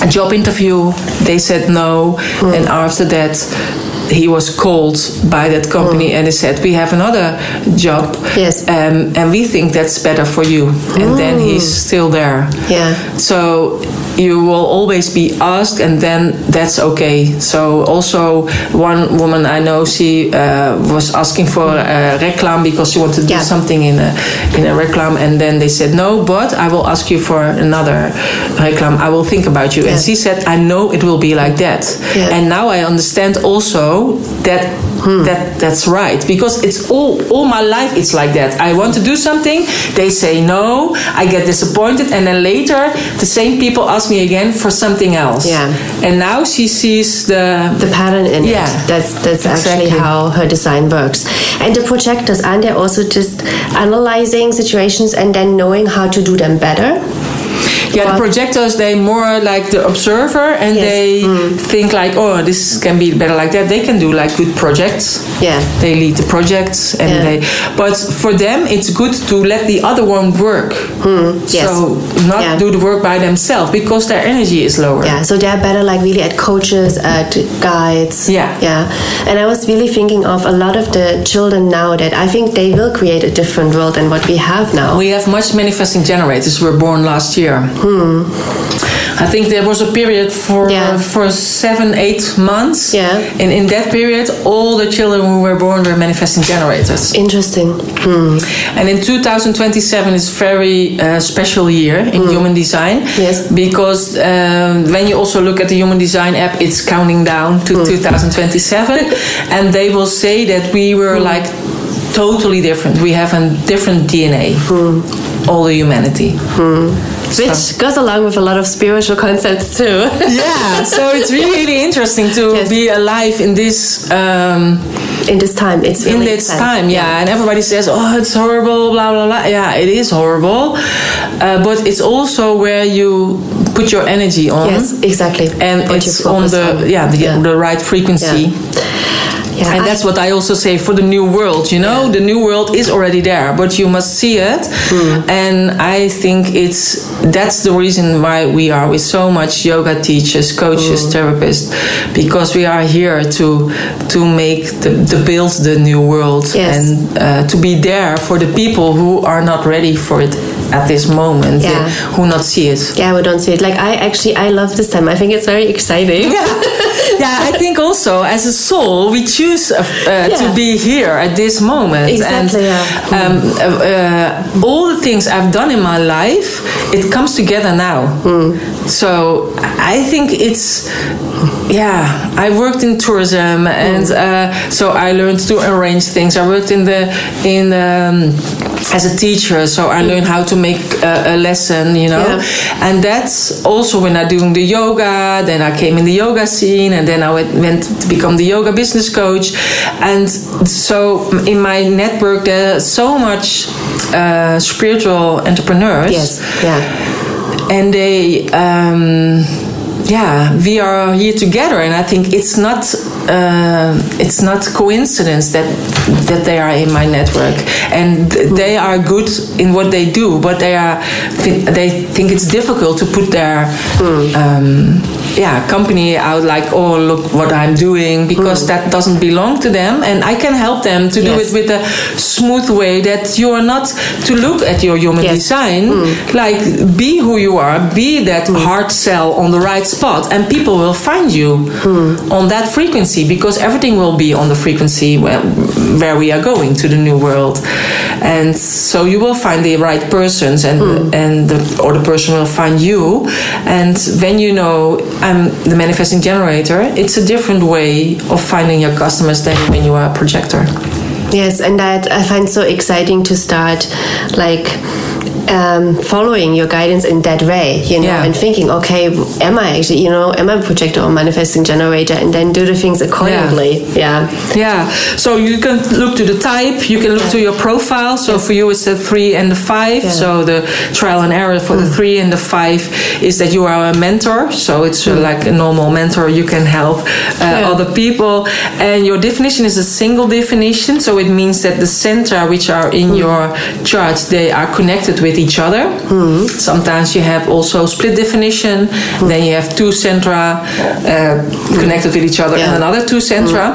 Speaker 1: a job interview. They said no, and after that, he was called by that company and they said, "We have another job,
Speaker 2: Yes.
Speaker 1: um, and we think that's better for you." And then he's still there.
Speaker 2: Yeah.
Speaker 1: So you will always be asked, and then that's okay. So also, one woman I know, she uh, was asking for a reclam because she wanted to
Speaker 2: Yeah.
Speaker 1: do something in a in a reclam, and then they said no, but I will ask you for another reclam. I will think about you. And she said, I know it will be like that.
Speaker 2: Yeah.
Speaker 1: And now I understand also that Hmm. that that's right because it's all all my life it's like that i want to do something they say no i get disappointed and then later the same people ask me again for something else
Speaker 2: Yeah.
Speaker 1: and now she sees the
Speaker 2: the pattern in
Speaker 1: Yeah.
Speaker 2: it. That's that's
Speaker 1: Exactly.
Speaker 2: actually how her design works. And the projectors aren't they also just analyzing situations and then knowing how to do them better?
Speaker 1: Yeah the projectors they more like the observer and
Speaker 2: Yes.
Speaker 1: they think like oh this can be better like that they can do like good projects
Speaker 2: Yeah.
Speaker 1: they lead the projects and
Speaker 2: Yeah.
Speaker 1: they but for them it's good to let the other one work
Speaker 2: Hmm, yes.
Speaker 1: so not
Speaker 2: Yeah.
Speaker 1: do the work by themselves because their energy is lower
Speaker 2: Yeah, so they're better like really at coaches, at guides.
Speaker 1: Yeah.
Speaker 2: Yeah. And I was really thinking of a lot of the children now that I think they will create a different world than what we have now.
Speaker 1: we have much manifesting generators who were born last year I think there was a period for
Speaker 2: Hmm. Yeah.
Speaker 1: for seven eight months
Speaker 2: Yeah.
Speaker 1: and in that period all the children who were born were manifesting generators
Speaker 2: Interesting. Hmm.
Speaker 1: And in 2027 is very uh, special year in human design.
Speaker 2: Hmm. Yes.
Speaker 1: Because um, when you also look at the human design app, it's counting down to
Speaker 2: Hmm.
Speaker 1: 2027, <laughs> and they will say that we were
Speaker 2: Hmm.
Speaker 1: like totally different. We have a different DNA.
Speaker 2: Hmm.
Speaker 1: All the humanity.
Speaker 2: Which goes along with a lot of spiritual concepts too.
Speaker 1: Yeah, so it's really interesting to
Speaker 2: Yes.
Speaker 1: be alive in this um,
Speaker 2: In this time, it's
Speaker 1: in
Speaker 2: really
Speaker 1: this
Speaker 2: intense.
Speaker 1: time yeah. and everybody says oh it's horrible blah blah blah yeah it is horrible uh, but it's also where you put your energy on
Speaker 2: Yes, exactly.
Speaker 1: and
Speaker 2: What
Speaker 1: it's on the
Speaker 2: on.
Speaker 1: yeah the,
Speaker 2: Yeah.
Speaker 1: the right frequency
Speaker 2: Yeah,
Speaker 1: and
Speaker 2: I-
Speaker 1: that's what I also say for the new world. You know, the new world is already there, but you must see it.
Speaker 2: Hmm.
Speaker 1: And I think it's that's the reason why we are with so much yoga teachers, coaches,
Speaker 2: Hmm.
Speaker 1: therapists, because we are here to to make the, the build the new world
Speaker 2: Yes.
Speaker 1: and uh, to be there for the people who are not ready for it at this moment,
Speaker 2: Yeah.
Speaker 1: who not see it.
Speaker 2: yeah, we don't see it. Like I actually, I love this time. I think it's very exciting.
Speaker 1: yeah, <laughs> yeah. I think also as a soul, we choose uh, uh, to be here at this moment.
Speaker 2: Exactly,
Speaker 1: And
Speaker 2: yeah.
Speaker 1: um, uh, uh, all the things I've done in my life, it comes together now.
Speaker 2: Hmm.
Speaker 1: So I think it's. Yeah, I worked in tourism, and
Speaker 2: Hmm.
Speaker 1: uh, so I learned to arrange things. I worked in the in um, as a teacher, so I learned how to make a, a lesson. You know,
Speaker 2: Yeah.
Speaker 1: and that's also when I doing the yoga. Then I came in the yoga scene, and then I went, went to become the yoga business coach. And so in my network, there's so much uh, spiritual entrepreneurs.
Speaker 2: Yes. Yeah.
Speaker 1: and they. Um, yeah, we are here together, and I think it's not uh, it's not coincidence that that they are in my network, and th- they are good in what they do, but they are they think it's difficult to put their um, yeah company out like oh look what I'm doing because that doesn't belong to them, and I can help them to do
Speaker 2: Yes.
Speaker 1: it with a smooth way that you are not to look at your human
Speaker 2: Yes.
Speaker 1: design. Like be who you are be that hard sell on the right spot and people will find you hmm. on that frequency because everything will be on the frequency where, where we are going to the new world. And so you will find the right persons and hmm. and the, or the person will find you. And when you know I'm the manifesting generator. It's a different way of finding your customers than when you are a projector.
Speaker 2: Yes, and that I find so exciting to start like um, following your guidance in that way, you know,
Speaker 1: Yeah.
Speaker 2: and thinking, okay, am I actually, you know, am I a projector or manifesting generator, and then do the things accordingly. Yeah.
Speaker 1: Yeah, so you can look to the type, you can look to your profile. So for you, it's the three and the five.
Speaker 2: Yeah.
Speaker 1: So the trial and error for the three and the five is that you are a mentor. So it's uh, like a normal mentor, you can help uh,
Speaker 2: Yeah.
Speaker 1: other people. And your definition is a single definition. So it means that the centra, which are in your chart they are connected with each other. Sometimes you have also split definition. Then you have two centra uh, connected with each other
Speaker 2: Yeah.
Speaker 1: and another two centra.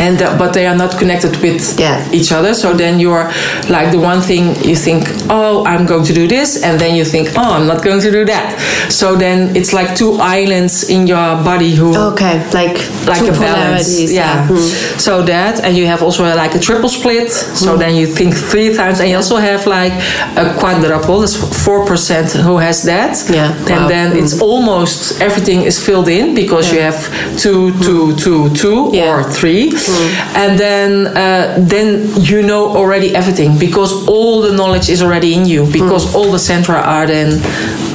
Speaker 1: And uh, but they are not connected with
Speaker 2: Yeah.
Speaker 1: each other. So then you're like the one thing you think, oh, I'm going to do this, and then you think, oh, I'm not going to do that. So then it's like two islands in your body who
Speaker 2: Okay, like
Speaker 1: like a balance.
Speaker 2: polarities,
Speaker 1: Yeah.
Speaker 2: Hmm.
Speaker 1: So that, and you have also like a triple split. So then you think three times, and you also have like a quadruple. That's four percent who has that.
Speaker 2: Yeah.
Speaker 1: And
Speaker 2: Wow.
Speaker 1: then it's almost everything is filled in because you have two, two, two, two,
Speaker 2: Yeah.
Speaker 1: or three. And then uh, then you know already everything because all the knowledge is already in you because all the centra are then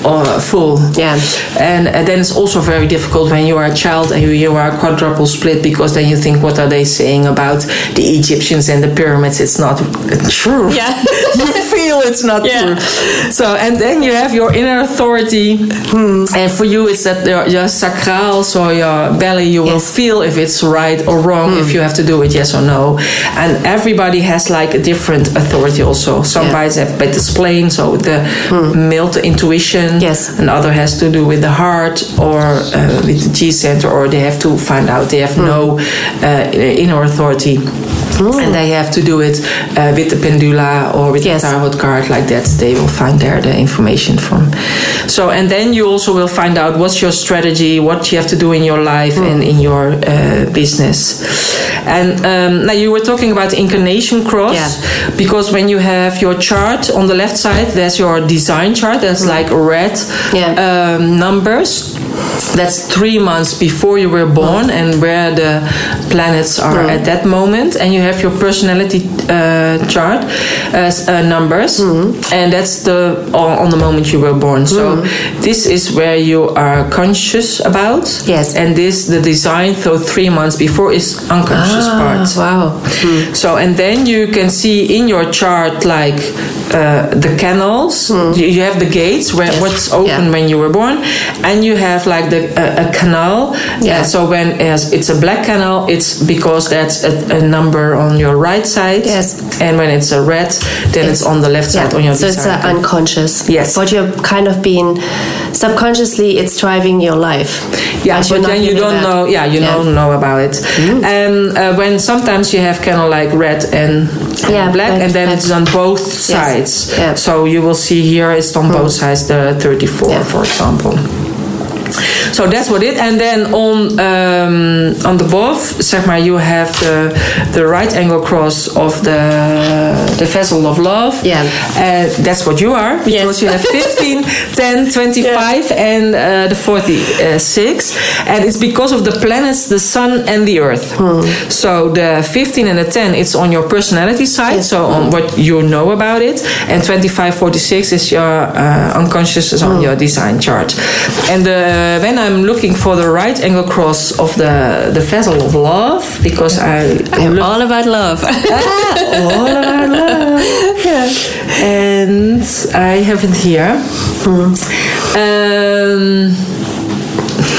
Speaker 1: uh, full.
Speaker 2: Yeah.
Speaker 1: And, uh, then it's also very difficult when you are a child and you, you are quadruple split because then you think, what are they saying about the Egyptians and the pyramids? It's not true. <laughs>
Speaker 2: Yeah. <laughs>
Speaker 1: feel it's not
Speaker 2: Yeah.
Speaker 1: true. So, and then you have your inner authority, and for you, it's that your, your sacral, so your belly, you will feel if it's right or wrong, if you have to do it, yes or no. And everybody has like a different authority also. Some
Speaker 2: Yeah.
Speaker 1: guys have better spleen, so the male the intuition.
Speaker 2: Yes.
Speaker 1: Another has to do with the heart or uh, with the G center, or they have to find out they have no uh, inner authority. And they have to do it uh, with the pendula or with
Speaker 2: Yes.
Speaker 1: the tarot card, like that. They will find there the information from. So, and then you also will find out what's your strategy, what you have to do in your life and in your uh, business. And um, now you were talking about the incarnation cross
Speaker 2: Yeah.
Speaker 1: because when you have your chart on the left side, there's your design chart. That's like red
Speaker 2: Yeah.
Speaker 1: um, numbers. That's three months before you were born and where the planets are at that moment. And you have your personality uh, chart as uh, numbers, and that's the on, on the moment you were born. So this is where you are conscious about.
Speaker 2: Yes.
Speaker 1: And this the design. So three months before is unconscious part.
Speaker 2: Ah, wow.
Speaker 1: So, and then you can see in your chart like uh, the canals. You, you have the gates where what's open
Speaker 2: Hmm. Yeah.
Speaker 1: when you were born, and you have like the a, a canal.
Speaker 2: Yeah.
Speaker 1: Uh, so when it's a black canal, it's because that's a, a number on your right side.
Speaker 2: Yes.
Speaker 1: And when it's a red, then it's on the left side on your
Speaker 2: so it's uh, unconscious.
Speaker 1: Yes.
Speaker 2: But you're kind of being subconsciously, it's driving your life.
Speaker 1: Yeah,
Speaker 2: But
Speaker 1: but then you don't
Speaker 2: aware.
Speaker 1: know. Yeah, you
Speaker 2: Yeah. Mm.
Speaker 1: don't know about it. And uh, when sometimes you have kind of like red and
Speaker 2: Yeah,
Speaker 1: black,
Speaker 2: black,
Speaker 1: and then
Speaker 2: black.
Speaker 1: it's on both sides.
Speaker 2: Yeah. Mm.
Speaker 1: So you will see here it's on both sides the 34,
Speaker 2: Yeah.
Speaker 1: for example. So that's what it. And then on um, on the above, zeg maar, you have the the right angle cross of the the vessel of love.
Speaker 2: Yeah.
Speaker 1: Uh, that's what you are because
Speaker 2: Yes.
Speaker 1: you have <laughs> 15, 10, 25, and uh, the 46. And it's because of the planets, the sun, and the earth.
Speaker 2: Hmm.
Speaker 1: So the 15 and the 10, it's on your personality side,
Speaker 2: Yes.
Speaker 1: so on what you know about it. And 25, 46 is your uh, unconscious, is
Speaker 2: Hmm.
Speaker 1: on your design chart. And the, when I'm looking for the right angle cross of the, the vessel of love, because I.
Speaker 2: I'm
Speaker 1: look-
Speaker 2: all about love. <laughs>
Speaker 1: Ah, all about love. <laughs> And I have it here. Um,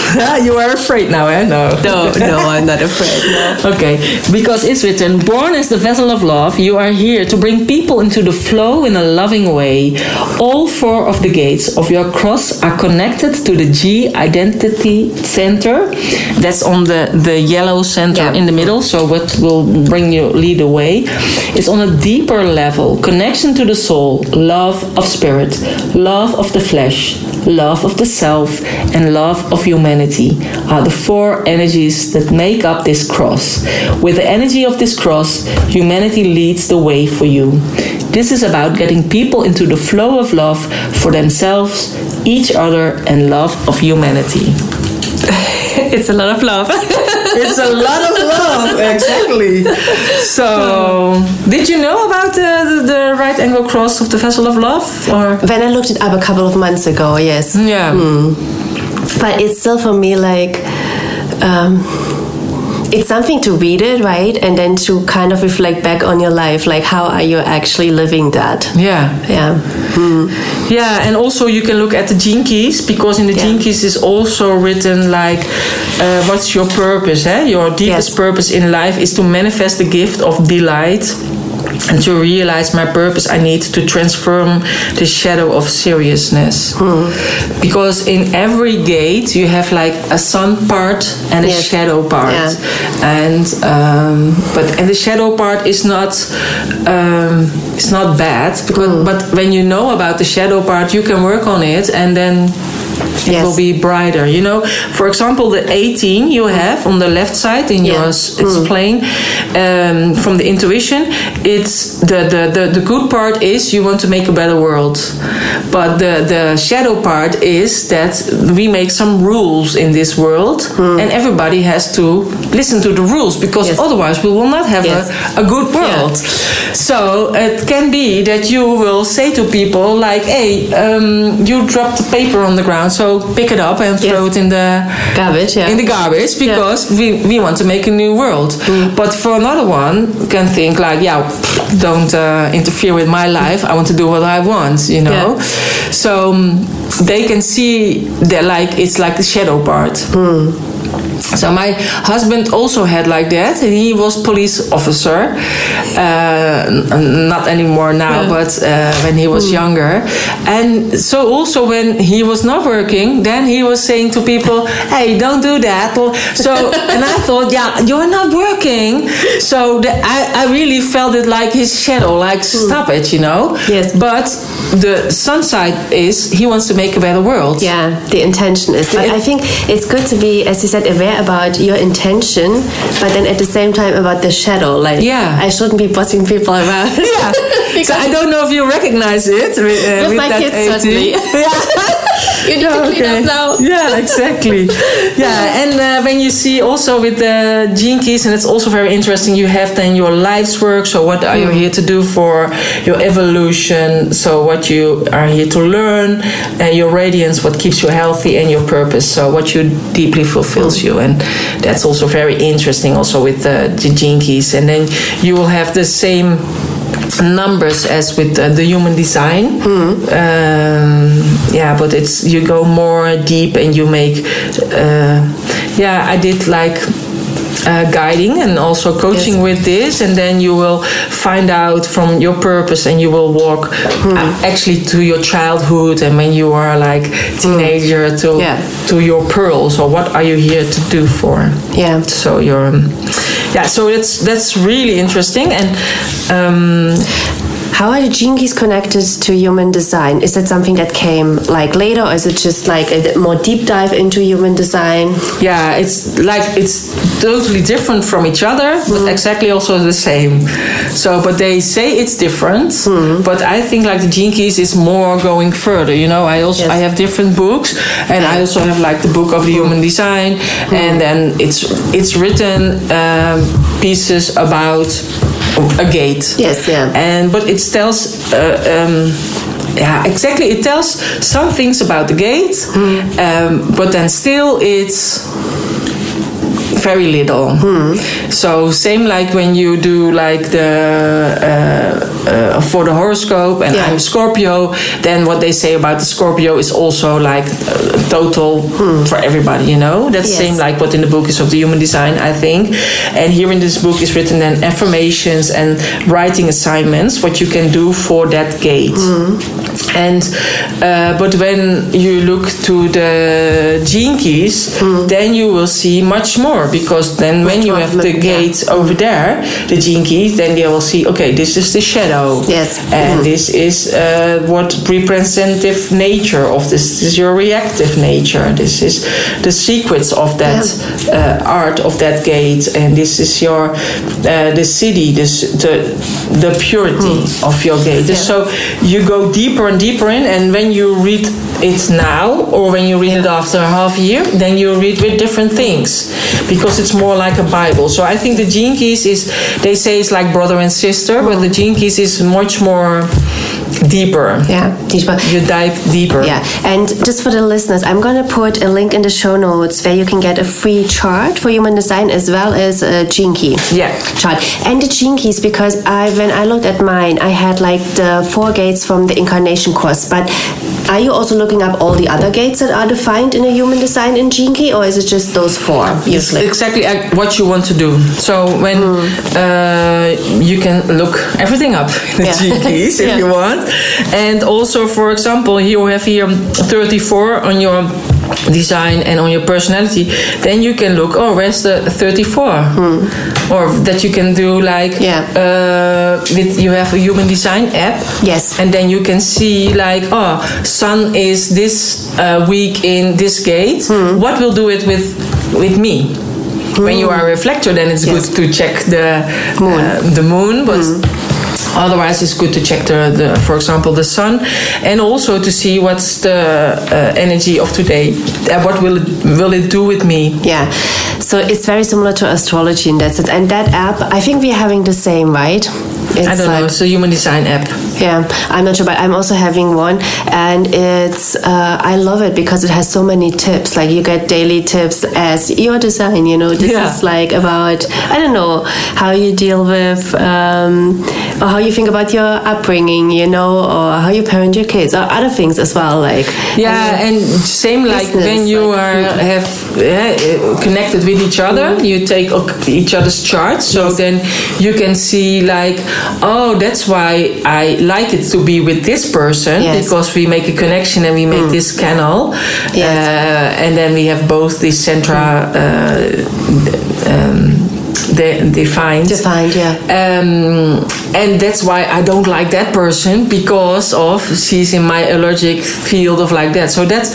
Speaker 1: <laughs> you are afraid now, eh? No. <laughs>
Speaker 2: no, no, I'm not afraid. No. <laughs>
Speaker 1: Okay, because it's written, born as the vessel of love, you are here to bring people into the flow in a loving way. All four of the gates of your cross are connected to the G identity center. That's on the, the yellow center
Speaker 2: Yeah.
Speaker 1: in the middle, so what will bring you lead the way. It's on a deeper level, connection to the soul, love of spirit, love of the flesh, love of the self, and love of humanity are the four energies that make up this cross. With the energy of this cross, humanity leads the way for you. This is about getting people into the flow of love for themselves, each other, and love of humanity. <laughs>
Speaker 2: it's a lot of love. <laughs>
Speaker 1: It's a lot of love, <laughs> exactly. So, did you know about the, the, the right angle cross of the vessel of love? Or
Speaker 2: when I looked it up a couple of months ago, yes.
Speaker 1: yeah,
Speaker 2: But it's still for me like. Um, it's something to read it, right? And then to kind of reflect back on your life. Like, how are you actually living that?
Speaker 1: yeah.
Speaker 2: Yeah.
Speaker 1: Yeah, and also you can look at the gene keys because in the
Speaker 2: Yeah.
Speaker 1: gene keys is also written like, uh, what's your purpose? Eh? Your deepest
Speaker 2: Yes.
Speaker 1: purpose in life is to manifest the gift of delight. And to realize my purpose, I need to transform the shadow of seriousness.
Speaker 2: Hmm.
Speaker 1: Because in every gate, you have like a sun part and a
Speaker 2: Yes.
Speaker 1: shadow part.
Speaker 2: Yeah.
Speaker 1: And um, but and the shadow part is not um, it's not bad because
Speaker 2: Hmm.
Speaker 1: but when you know about the shadow part, you can work on it and then it
Speaker 2: Yes.
Speaker 1: will be brighter. You know, for example, the 18 you have on the left side in
Speaker 2: Yeah.
Speaker 1: yours, it's plain um, from the intuition. It's the, the, the, the good part is you want to make a better world, but the, the shadow part is that we make some rules in this world, and everybody has to listen to the rules because
Speaker 2: Yes.
Speaker 1: otherwise we will not have
Speaker 2: Yes.
Speaker 1: a, a good world. So it can be that you will say to people like, "Hey, um, you dropped the paper on the ground, so pick it up and throw
Speaker 2: Yes.
Speaker 1: it in the
Speaker 2: Garbage, yeah.
Speaker 1: in the garbage because we, we want to make a new world."
Speaker 2: Mm.
Speaker 1: But for another one, can think like, "Yeah, don't uh, interfere with my life. I want to do what I want," you know.
Speaker 2: Yeah.
Speaker 1: So um, they can see that like it's like the shadow part.
Speaker 2: Mm.
Speaker 1: So my husband also had like that. He was police officer, uh, not anymore now,
Speaker 2: Yeah.
Speaker 1: but uh, when he was younger. And so also when he was not working, then he was saying to people, "Hey, don't do that." So <laughs> and I thought, yeah, you're not working. So the, I I really felt it like his shadow, like stop it, you know.
Speaker 2: Yes.
Speaker 1: But the sun side is he wants to make a better world.
Speaker 2: Yeah, the intention is. But
Speaker 1: It-
Speaker 2: I think it's good to be, as you said, aware about your intention, but then at the same time about the shadow. Like,
Speaker 1: Yeah.
Speaker 2: I shouldn't be bossing people around.
Speaker 1: Yeah. <laughs> so I don't know if you recognize it with, uh,
Speaker 2: With
Speaker 1: with
Speaker 2: my
Speaker 1: that
Speaker 2: kids,
Speaker 1: 18.
Speaker 2: certainly. <laughs> you need to clean up now. <laughs>
Speaker 1: Yeah, exactly. yeah, and uh, when you see also with the gene keys, and it's also very interesting. You have then your life's work. So what are you here to do for your evolution? So what you are here to learn, and your radiance, what keeps you healthy, and your purpose. So what you deeply fulfills you, and that's also very interesting. Also with the, the gene keys, and then you will have the same numbers as with uh, the human design. Um, yeah, but it's you go more deep and you make. Uh, yeah, I did like. Uh, guiding and also coaching
Speaker 2: Yes.
Speaker 1: with this, and then you will find out from your purpose, and you will walk uh, actually to your childhood, and when you are like teenager to
Speaker 2: Yeah.
Speaker 1: to your pearls, or what are you here to do for?
Speaker 2: Yeah.
Speaker 1: So you're, um, yeah. So that's that's really interesting, and um,
Speaker 2: How are the keys connected to human design? Is that something that came like later, or is it just like a more deep dive into human design?
Speaker 1: yeah, it's like it's totally different from each other, but mm. exactly also the same. So, but they say it's different, mm. but I think like the Keys is more going further. You know, I also
Speaker 2: Yes.
Speaker 1: I have different books, and I also have like the book of the human design, mm. and then it's it's written um, pieces about a gate.
Speaker 2: Yes, yeah.
Speaker 1: and but it tells. Uh, um, yeah, exactly. It tells some things about the gate, um, but then still it's very little. So same like when you do like the uh, uh, for the horoscope, and
Speaker 2: Yeah.
Speaker 1: I'm Scorpio. Then what they say about the Scorpio is also like uh, total for everybody. You know, that's
Speaker 2: Yes.
Speaker 1: same like what in the book is of the human design, I think. And here in this book is written then affirmations and writing assignments, what you can do for that gate. And uh, but when you look to the gene keys, then you will see much more because then when you have the
Speaker 2: look, yeah.
Speaker 1: gate over there, the gene keys, then they will see okay, this is the shadow,
Speaker 2: Yes.
Speaker 1: and this is uh, what representative nature of this. This is your reactive nature. This is the secrets of that uh, art of that gate, and this is your uh, the siddhi, this the the purity of your gate. So you go deeper and deeper in, and when you read it now, or when you read it after a half year, then you read with different things because it's more like a Bible. So I think the Gene Keys is they say it's like brother and sister, but the Gene Keys is much more deeper.
Speaker 2: Yeah, deeper.
Speaker 1: You dive deeper.
Speaker 2: Yeah, and just for the listeners, I'm going to put a link in the show notes where you can get a free chart for human design as well as a gene key
Speaker 1: Yeah.
Speaker 2: chart and the gene keys because I when I looked at mine, I had like the four gates from the incarnation cross. But are you also looking up all the other gates that are defined in a human design in gene key, or is it just those four
Speaker 1: It's
Speaker 2: usually?
Speaker 1: exactly uh, what you want to do. So when
Speaker 2: Hmm.
Speaker 1: uh, you can look everything up in the
Speaker 2: Yeah.
Speaker 1: Gene keys if <laughs>
Speaker 2: Yeah.
Speaker 1: you want, <laughs> and also for example, you have here 34 on your design and on your personality, then you can look. Oh, where's the thirty-four? Or that you can do like
Speaker 2: Hmm. Yeah.
Speaker 1: uh, with you have a human design app.
Speaker 2: Yes.
Speaker 1: And then you can see like, oh, sun is this uh, week in this gate.
Speaker 2: Hmm.
Speaker 1: What will do it with with me? When you are a reflector, then it's
Speaker 2: Yes.
Speaker 1: good to check the
Speaker 2: Moon.
Speaker 1: uh, the moon, but. Otherwise, it's good to check the, the, for example, the sun, and also to see what's the uh, energy of today. Uh, what will it will it do with me?
Speaker 2: Yeah. So it's very similar to astrology in that sense. And that app, I think we're having the same, right? It's
Speaker 1: I don't know. It's a human design app.
Speaker 2: Yeah, I'm not sure, but I'm also having one, and it's uh, I love it because it has so many tips. Like you get daily tips as your design. You know, this
Speaker 1: Yeah.
Speaker 2: is like about I don't know how you deal with um, or how you think about your upbringing. You know, or how you parent your kids, or other things as well. Like
Speaker 1: Yeah, and same like when you
Speaker 2: like,
Speaker 1: are have uh, connected with each other, you take each other's charts. So then you can see like, oh, that's why I like it to be with this person
Speaker 2: Yes.
Speaker 1: because we make a connection and we make this canal,
Speaker 2: Yes.
Speaker 1: uh, and then we have both the centra. Uh, um, de- defined
Speaker 2: Defined, yeah.
Speaker 1: um, and that's why I don't like that person because of she's in my allergic field of like that. So that's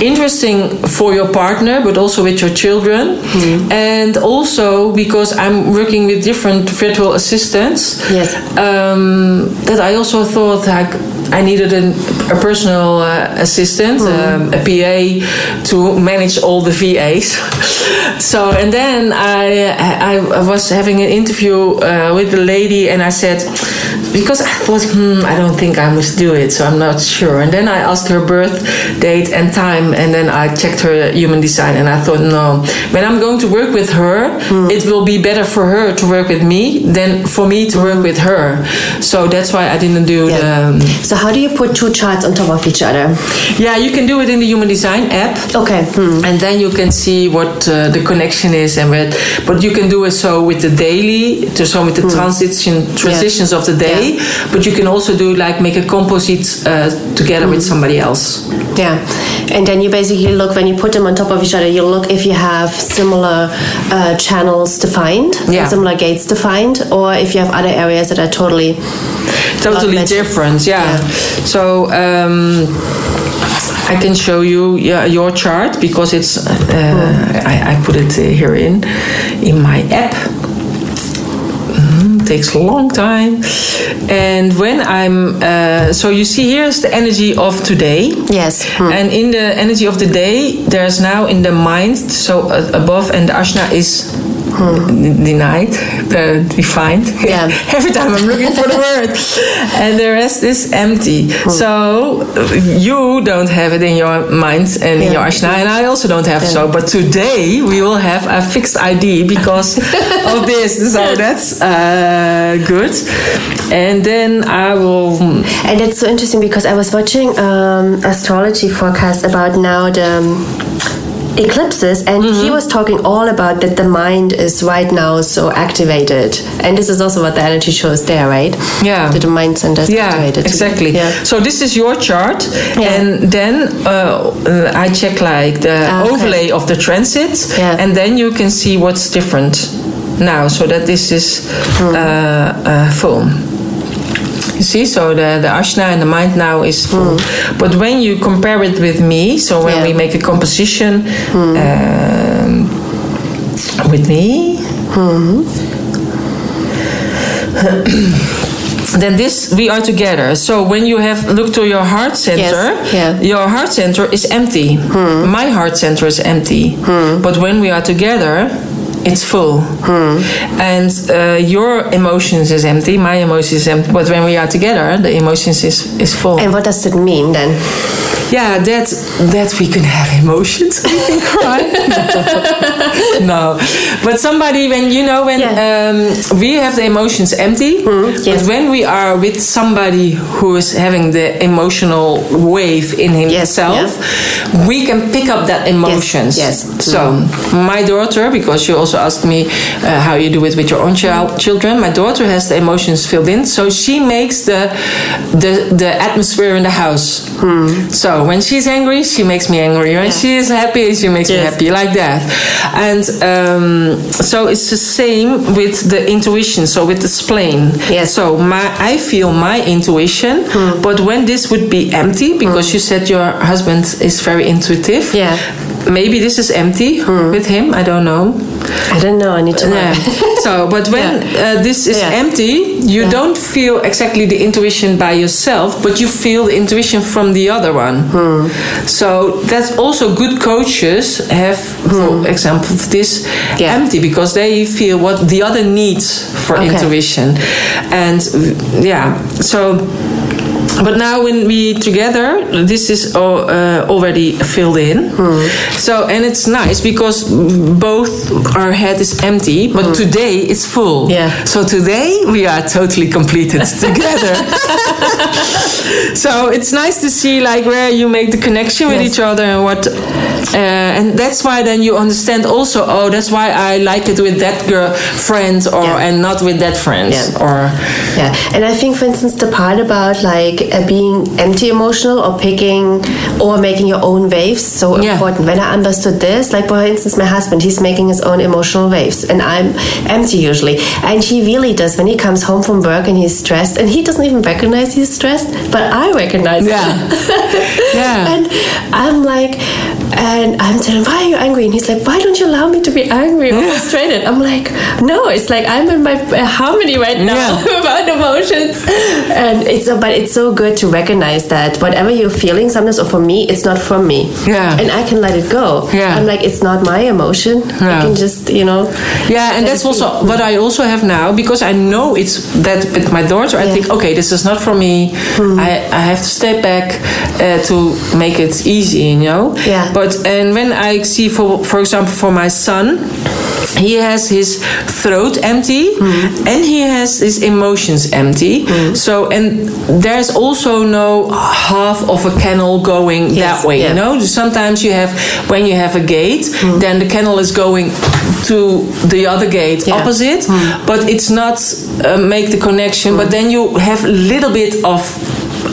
Speaker 1: interesting for your partner, but also with your children, and also because I'm working with different virtual assistants.
Speaker 2: Yes.
Speaker 1: Um, that I also thought like I needed an, a personal uh, assistant, um, a PA, to manage all the VAs. <laughs> so and then I, I was having an interview uh, with the lady, and I said because I thought hmm, I don't think I must do it, so I'm not sure. And then I asked her birth date and time, and then I checked her human design, and I thought no, when I'm going to work with her, it will be better for her to work with me than for me to work with her. So that's why I didn't do
Speaker 2: Yeah.
Speaker 1: the. um,
Speaker 2: So how do you put two charts on top of each other?
Speaker 1: yeah, you can do it in the human design app.
Speaker 2: Okay. Hmm.
Speaker 1: And then you can see what uh, the connection is, and what, but you can do it so with the daily, so with the transition transitions of the day. But you can also do like make a composite uh, together with somebody else.
Speaker 2: Yeah, and then you basically look when you put them on top of each other. You look if you have similar uh, channels defined,
Speaker 1: Yeah.
Speaker 2: similar gates defined, or if you have other areas that are totally
Speaker 1: Totally different, yeah.
Speaker 2: Yeah.
Speaker 1: So. Um, I can show you yeah, your chart because it's uh, I, I put it here in in my app. Takes a long time, and when I'm uh, so you see here's the energy of today.
Speaker 2: yes. Hmm.
Speaker 1: And in the energy of the day, there's now in the mind, so uh, above, and the Ajna is denied, uh, defined.
Speaker 2: Yeah. <laughs>
Speaker 1: Every time I'm looking for the word. And the rest is empty. So uh, you don't have it in your mind and in your Ajna, and I also don't have so. But today we will have a fixed ID because <laughs> of this. So that's uh, good. And then I will.
Speaker 2: And it's so interesting because I was watching um, astrology forecast about now the um, eclipses, and he was talking all about that the mind is right now so activated, and this is also what the energy shows there, right?
Speaker 1: Yeah.
Speaker 2: that the mind center is
Speaker 1: Yeah,
Speaker 2: activated.
Speaker 1: exactly.
Speaker 2: Yeah.
Speaker 1: So this is your chart,
Speaker 2: Yeah.
Speaker 1: and then uh, uh, I check like the
Speaker 2: Ah, okay.
Speaker 1: overlay of the transit,
Speaker 2: Yeah.
Speaker 1: and then you can see what's different now. So that this is
Speaker 2: Hmm.
Speaker 1: uh, uh, full. You see, so the, the Ajna and the mind now is full. But when you compare it with me, so when
Speaker 2: Hmm. Yeah. Hmm.
Speaker 1: we make a composition um, with me, then this we are together. So when you have look to your heart center,
Speaker 2: Yes, yeah.
Speaker 1: your heart center is empty. My heart center is empty. But when we are together, it's full. And uh, your emotions is empty. My emotions is empty. But when we are together, the emotions is is full.
Speaker 2: And what does it mean then?
Speaker 1: Yeah, that that we can have emotions. We can cry. no, but somebody when you know when
Speaker 2: Yeah.
Speaker 1: um, we have the emotions empty,
Speaker 2: yes.
Speaker 1: but when we are with somebody who is having the emotional wave in himself, we can pick up that emotions.
Speaker 2: yes. yes.
Speaker 1: So my daughter, because she also also asked me uh, how you do it with your own child, children. My daughter has the emotions filled in, so she makes the the, the atmosphere in the house. So when she's angry, she makes me angry. When
Speaker 2: Yeah.
Speaker 1: she is happy, she makes me happy, like that. And um, so it's the same with the intuition. So with the spleen.
Speaker 2: Yes.
Speaker 1: So my I feel my intuition, but when this would be empty, because you said your husband is very intuitive.
Speaker 2: Yeah.
Speaker 1: Maybe this is empty with him. I don't know.
Speaker 2: I don't know. I need to
Speaker 1: Yeah. <laughs> so, but when uh, this is
Speaker 2: Yeah.
Speaker 1: empty, you
Speaker 2: Yeah.
Speaker 1: don't feel exactly the intuition by yourself, but you feel the intuition from the other one.
Speaker 2: Hmm.
Speaker 1: So that's also good coaches have, for example, this
Speaker 2: Hmm. Yeah.
Speaker 1: empty because they feel what the other needs for
Speaker 2: Okay.
Speaker 1: intuition, and yeah, so. But now when we together, this is uh, already filled in.
Speaker 2: Hmm.
Speaker 1: So and it's nice because both our head is empty, but today it's full.
Speaker 2: Yeah.
Speaker 1: So today we are totally completed <laughs> together. so it's nice to see like where you make the connection with
Speaker 2: Yes.
Speaker 1: each other and what, uh, and that's why then you understand also. Oh, that's why I like it with that girl friend or
Speaker 2: Yeah.
Speaker 1: and not with that friend
Speaker 2: Yeah.
Speaker 1: or
Speaker 2: Yeah, and I think, for instance, the part about like uh, being empty emotional or picking or making your own waves so
Speaker 1: Yeah.
Speaker 2: important. When I understood this, like for instance, my husband, he's making his own emotional waves, and I'm empty usually, and he really does. When he comes home from work and he's stressed, and he doesn't even recognize he's stressed, but I recognize
Speaker 1: Yeah. <laughs> Yeah.
Speaker 2: and I'm like, and I'm telling him, why are you angry? And he's like, why don't you allow me to be angry or frustrated? I'm like, no, it's like I'm in my uh, harmony right now
Speaker 1: Yeah. <laughs>
Speaker 2: about emotions. And it's so, but it's so good to recognize that whatever you're feeling sometimes, or for me, it's not from me.
Speaker 1: Yeah.
Speaker 2: And I can let it go.
Speaker 1: Yeah.
Speaker 2: I'm like, it's not my emotion. I
Speaker 1: Yeah.
Speaker 2: can just, you know.
Speaker 1: Yeah, and that's also what I also have now because I know it's that with my daughter. I
Speaker 2: Yeah.
Speaker 1: think, okay, this is not for me. I, I have to step back uh, to make it easy, you know.
Speaker 2: Yeah.
Speaker 1: But and when I see, for for example, for my son, he has his throat empty hmm. and he has his emotions empty. Hmm. So and there's also no half of a kennel going
Speaker 2: Yes,
Speaker 1: that way,
Speaker 2: yeah.
Speaker 1: you know. Sometimes you have when you have a gate, hmm. then the kennel is going to the other gate
Speaker 2: Yeah.
Speaker 1: opposite, but it's not uh, make the connection. But then you have a little bit of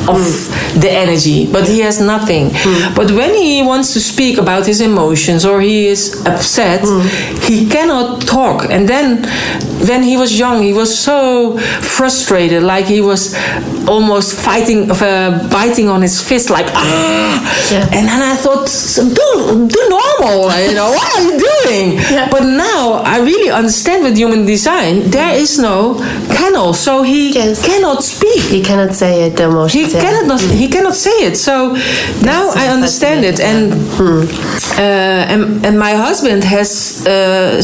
Speaker 1: of mm. the energy, but he has nothing. Mm. But when he wants to speak about his emotions or he is upset, mm. he cannot talk. And then when he was young, he was so frustrated, like he was almost fighting, uh, biting on his fist, like ah.
Speaker 2: Yeah.
Speaker 1: And then I thought, do do normal, you know, what are you doing? <laughs>
Speaker 2: Yeah.
Speaker 1: But now I really understand with human design, there is no kennel, so he
Speaker 2: Yes.
Speaker 1: cannot speak.
Speaker 2: He cannot say it, the
Speaker 1: He cannot not, he cannot say it. So now
Speaker 2: so
Speaker 1: I understand it, and uh, and and my husband has uh,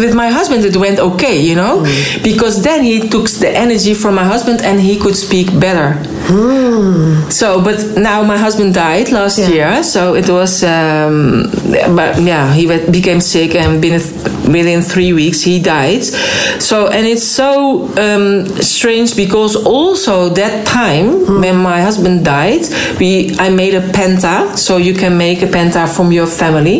Speaker 1: with my husband it went okay, you know, because then he took the energy from my husband and he could speak better. So, but now my husband died last
Speaker 2: Yeah.
Speaker 1: year, so it was, um, but yeah, he became sick and within, within three weeks he died. So, and it's so um, strange because also that time when my husband died, we I made a penta, so you can make a penta from your family,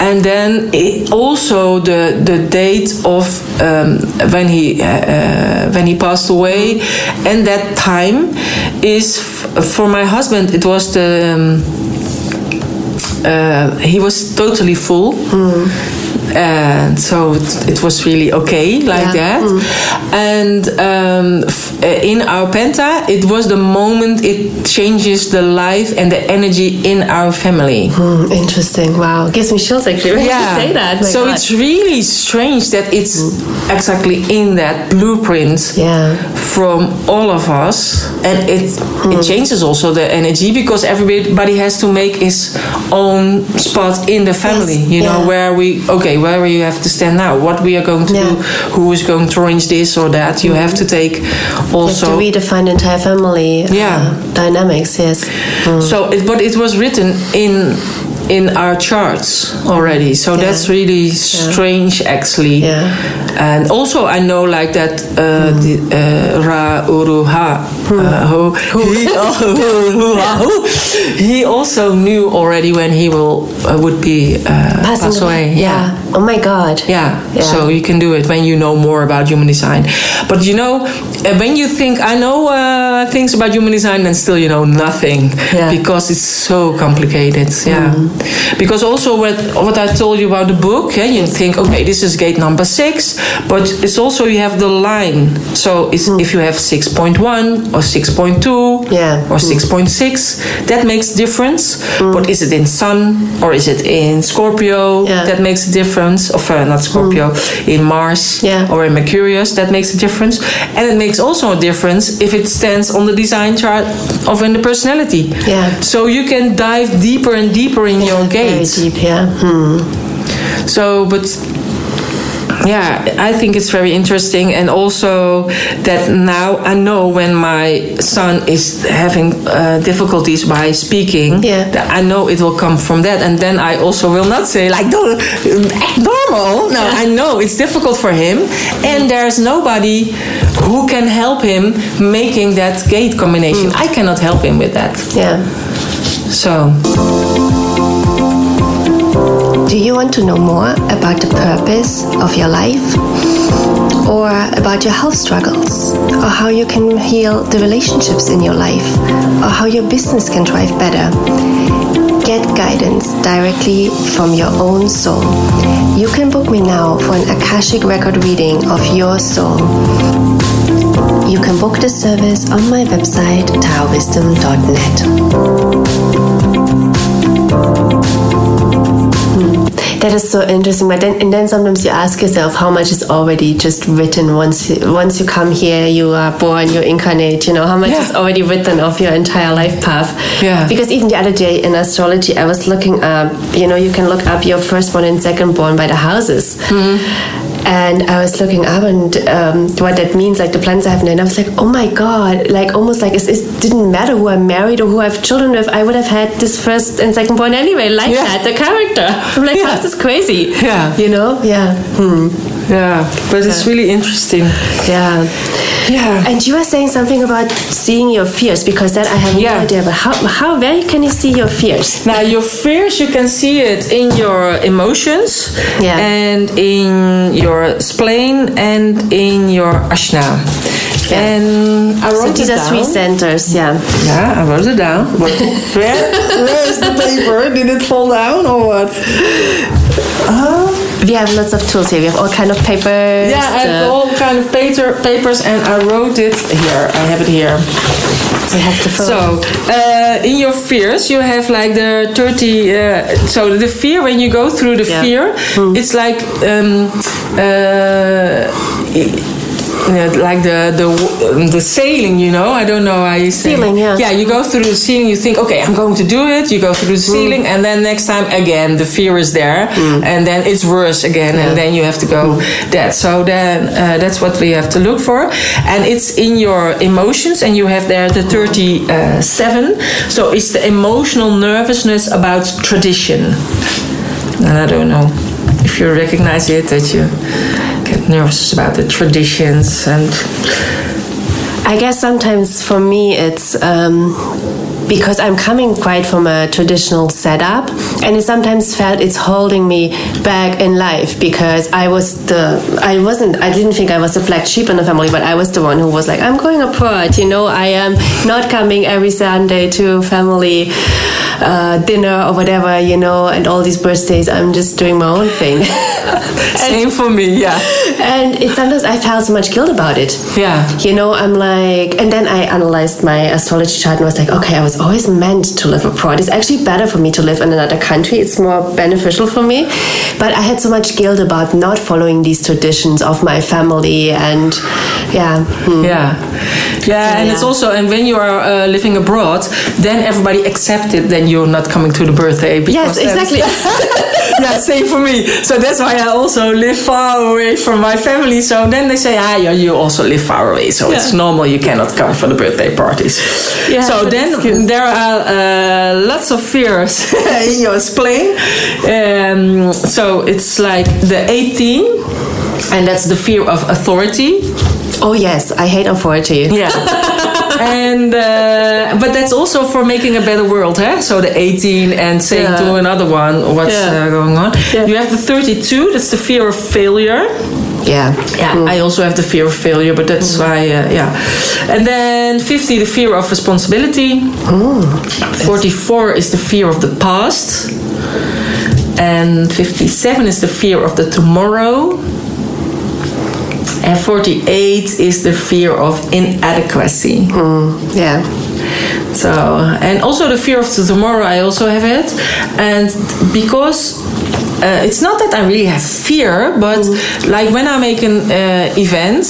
Speaker 1: and then it also the the date of um, when he uh, uh, when he passed away, and that time is for my husband. It was the. Um, uh, he was totally full. And so it, it was really okay like
Speaker 2: Yeah.
Speaker 1: that. And um, f- uh, in our penta, it was the moment it changes the life and the energy in our family.
Speaker 2: Hmm, interesting. Wow. Gives me chills actually when you say that. My
Speaker 1: so
Speaker 2: God.
Speaker 1: it's really strange that it's exactly in that blueprint
Speaker 2: Yeah.
Speaker 1: from all of us, and it
Speaker 2: Hmm.
Speaker 1: it changes also the energy because everybody has to make his own spot in the family.
Speaker 2: Yes,
Speaker 1: You know
Speaker 2: yeah.
Speaker 1: where we okay where we have to stand now, what we are going to
Speaker 2: Yeah.
Speaker 1: do, who is going to arrange this or that. You have to take
Speaker 2: You have to
Speaker 1: also.
Speaker 2: redefine the entire family uh,
Speaker 1: Yeah.
Speaker 2: dynamics, yes. Mm.
Speaker 1: So, it, but it was written in in our charts already. So
Speaker 2: Yeah.
Speaker 1: that's really strange, actually.
Speaker 2: Yeah.
Speaker 1: And also, I know like that uh, the, uh, Ra Uru Hu, uh, who, <laughs> he, <laughs> who- he also knew already when he will uh, would be uh,
Speaker 2: Passing
Speaker 1: pass away.
Speaker 2: Yeah. Oh my God.
Speaker 1: Yeah.
Speaker 2: Yeah.
Speaker 1: so you can do it when you know more about human design. But you know, uh, when you think I know uh, things about human design, and still you know nothing
Speaker 2: Yeah.
Speaker 1: because it's so complicated. Yeah, because also what what I told you about the book, yeah, you think okay, this is gate number six, but it's also you have the line. So it's, if you have six point one or six point two,
Speaker 2: Yeah.
Speaker 1: or six point six, that makes difference. But is it in Sun or is it in Scorpio?
Speaker 2: Yeah.
Speaker 1: That makes a difference. Of uh, not Scorpio, in Mars
Speaker 2: Yeah.
Speaker 1: or in Mercurius, that makes a difference. And it makes also a difference if it stands on the design chart of in the personality.
Speaker 2: Yeah.
Speaker 1: So you can dive deeper and deeper in your
Speaker 2: Very
Speaker 1: gates.
Speaker 2: deep, yeah. Hmm.
Speaker 1: So, but yeah, I think it's very interesting, and also that now I know when my son is having uh, difficulties by speaking,
Speaker 2: Yeah.
Speaker 1: that I know it will come from that, and then I also will not say like "No, act normal. No, I know it's difficult for him, and there's nobody who can help him making that gate combination. I cannot help him with that.
Speaker 2: Yeah.
Speaker 1: So
Speaker 2: Do you want to know more about the purpose of your life? Or about your health struggles? Or how you can heal the relationships in your life? Or how your business can thrive better? Get guidance directly from your own soul. You can book me now for an Akashic record reading of your soul. You can book the service on my website, taowisdom.net. That is so interesting, but then and then sometimes you ask yourself how much is already just written once you, once you come here, you are born, you incarnate. You know how much
Speaker 1: Yeah.
Speaker 2: is already written of your entire life path.
Speaker 1: Yeah.
Speaker 2: Because even the other day in astrology, I was looking up. You know, you can look up your firstborn and secondborn by the houses. Mm-hmm. And I was looking up and um, what that means, like the plans I have, and I was like, oh my god, like almost like it's, it didn't matter who I'm married or who I have children with, I would have had this first and second born anyway, like
Speaker 1: Yeah.
Speaker 2: that, the character. I'm like,
Speaker 1: Yeah.
Speaker 2: this is crazy.
Speaker 1: Yeah.
Speaker 2: You know? Yeah. Hmm.
Speaker 1: Yeah, but it's really interesting.
Speaker 2: Yeah.
Speaker 1: Yeah.
Speaker 2: And you were saying something about seeing your fears because that I have no
Speaker 1: Yeah.
Speaker 2: idea. But how, how where can you see your fears?
Speaker 1: Now, your fears, you can see it in your emotions
Speaker 2: Yeah.
Speaker 1: and in your spleen and in your Ajna. And I wrote
Speaker 2: So these
Speaker 1: it
Speaker 2: are
Speaker 1: down.
Speaker 2: three centers. Yeah.
Speaker 1: Yeah, I wrote it down. <laughs> Where, where is the paper? Did it fall down or what?
Speaker 2: We have lots of tools here. We have all kind of papers.
Speaker 1: Yeah, I have
Speaker 2: uh,
Speaker 1: all kind of paper, papers and I wrote it here. I have it here.
Speaker 2: we have the phone.
Speaker 1: So, uh, in your fears, you have like the 30. Uh, so, the fear, when you go through the
Speaker 2: Yeah.
Speaker 1: fear, it's like. Um, uh, yeah, like the the um, the sailing, you know. I don't know how you say.
Speaker 2: Ceiling, yeah.
Speaker 1: Yeah, you go through the ceiling. You think, okay, I'm going to do it. You go through the ceiling, and then next time again, the fear is there, and then it's worse again, and then you have to go that. So then uh, that's what we have to look for, and it's in your emotions, and you have there the thirty-seven. So it's the emotional nervousness about tradition, and I don't know if you recognize it that you nervous about the traditions and
Speaker 2: I guess sometimes for me it's um, because I'm coming quite from a traditional setup, and it sometimes felt it's holding me back in life because I was the I wasn't I didn't think I was the black sheep in the family, but I was the one who was like I'm going abroad, you know, I am not coming every Sunday to family uh, dinner or whatever, you know, and all these birthdays. I'm just doing my own thing. <laughs>
Speaker 1: same for me. Yeah,
Speaker 2: and it sometimes I felt so much guilt about it.
Speaker 1: yeah.
Speaker 2: You know, I'm like, and then I analyzed my astrology chart and was like, okay, I was always meant to live abroad. It's actually better for me to live in another country. It's more beneficial for me. But I had so much guilt about not following these traditions of my family, and yeah, hmm.
Speaker 1: Yeah, Yeah, and
Speaker 2: yeah.
Speaker 1: it's also and when you are uh, living abroad, then everybody accepted that you're not coming to the birthday.
Speaker 2: Yes,
Speaker 1: because then-
Speaker 2: exactly. <laughs>
Speaker 1: yeah, same for me. So that's why I also live far away from my family. So then they say, ah, you, you also live far away, so it's normal. You cannot come for the birthday parties.
Speaker 2: Yeah,
Speaker 1: so then there are uh, lots of fears <laughs> in your spleen. Um, so it's like the 18, and that's the fear of authority.
Speaker 2: Oh yes, I hate authority.
Speaker 1: Yeah. <laughs> and uh, but that's also for making a better world, huh? So the 18 and saying
Speaker 2: Yeah.
Speaker 1: to another one what's
Speaker 2: Yeah.
Speaker 1: uh, going on.
Speaker 2: Yeah.
Speaker 1: You have the 32. That's the fear of failure.
Speaker 2: Yeah.
Speaker 1: Yeah, I also have the fear of failure, but that's why, uh, yeah. And then 50, the fear of responsibility. 44 is the fear of the past. And 57 is the fear of the tomorrow. And 48 is the fear of inadequacy.
Speaker 2: Mm, yeah.
Speaker 1: So, and also the fear of the tomorrow, I also have it. And because uh, it's not that I really have fear, but like when I make an uh, event,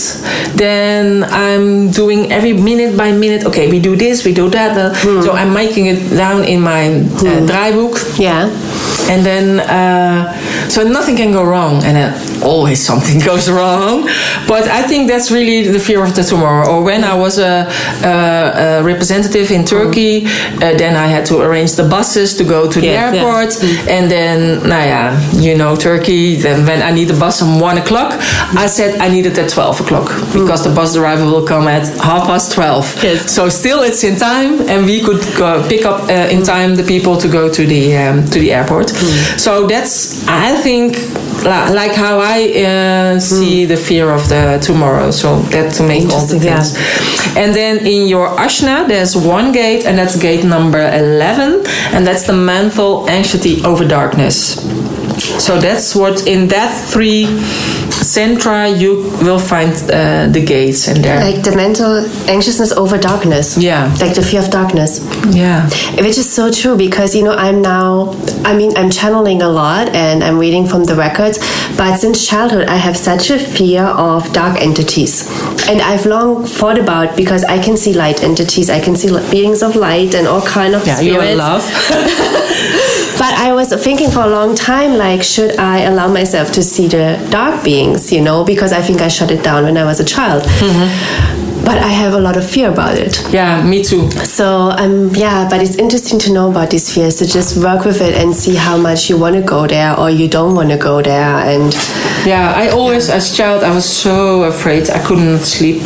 Speaker 1: then I'm doing every minute by minute. Okay, we do this, we do that. uh, So I'm making it down in my uh, draaiboek.
Speaker 2: Yeah.
Speaker 1: And then, uh, so nothing can go wrong, and then always something <laughs> goes wrong. But I think that's really the fear of the tomorrow. Or when I was a, a, a representative in Turkey, uh, then I had to arrange the buses to go to the
Speaker 2: Yes, yes.
Speaker 1: airport. And then, nou ja, you know, Turkey, then when I need the bus at 1 o'clock, I said I need it at 12 o'clock because the bus driver will come at half past 12.
Speaker 2: Yes.
Speaker 1: So still it's in time, and we could pick up uh, in time the people to go to the um, to the airport. So that's I think li- like how I uh, see the fear of the tomorrow. So that to make all the
Speaker 2: Interesting, yeah.
Speaker 1: things. And then in your Ajna, there's one gate, and that's gate number eleven, and that's the mental anxiety over darkness. So that's what in that three centra you will find uh, the gates, and there.
Speaker 2: Like the mental anxiousness over darkness.
Speaker 1: Yeah.
Speaker 2: Like the fear of darkness.
Speaker 1: yeah.
Speaker 2: Which is so true because you know I'm now I mean I'm channeling a lot and I'm reading from the records but since childhood I have such a fear of dark entities and I've long thought about because I can see light entities I can see beings of light and all kind of
Speaker 1: Yeah,
Speaker 2: spirits
Speaker 1: you're in love. <laughs>
Speaker 2: but I was thinking for a long time like should I allow myself to see the dark beings you know because I think I shut it down when I was a child but I have a lot of fear about it
Speaker 1: yeah, me too.
Speaker 2: so um yeah, but it's interesting to know about these fears. To just work with it and see how much you want to go there or you don't want to go there. And
Speaker 1: Yeah, I always, as a child, I was so afraid. I couldn't sleep.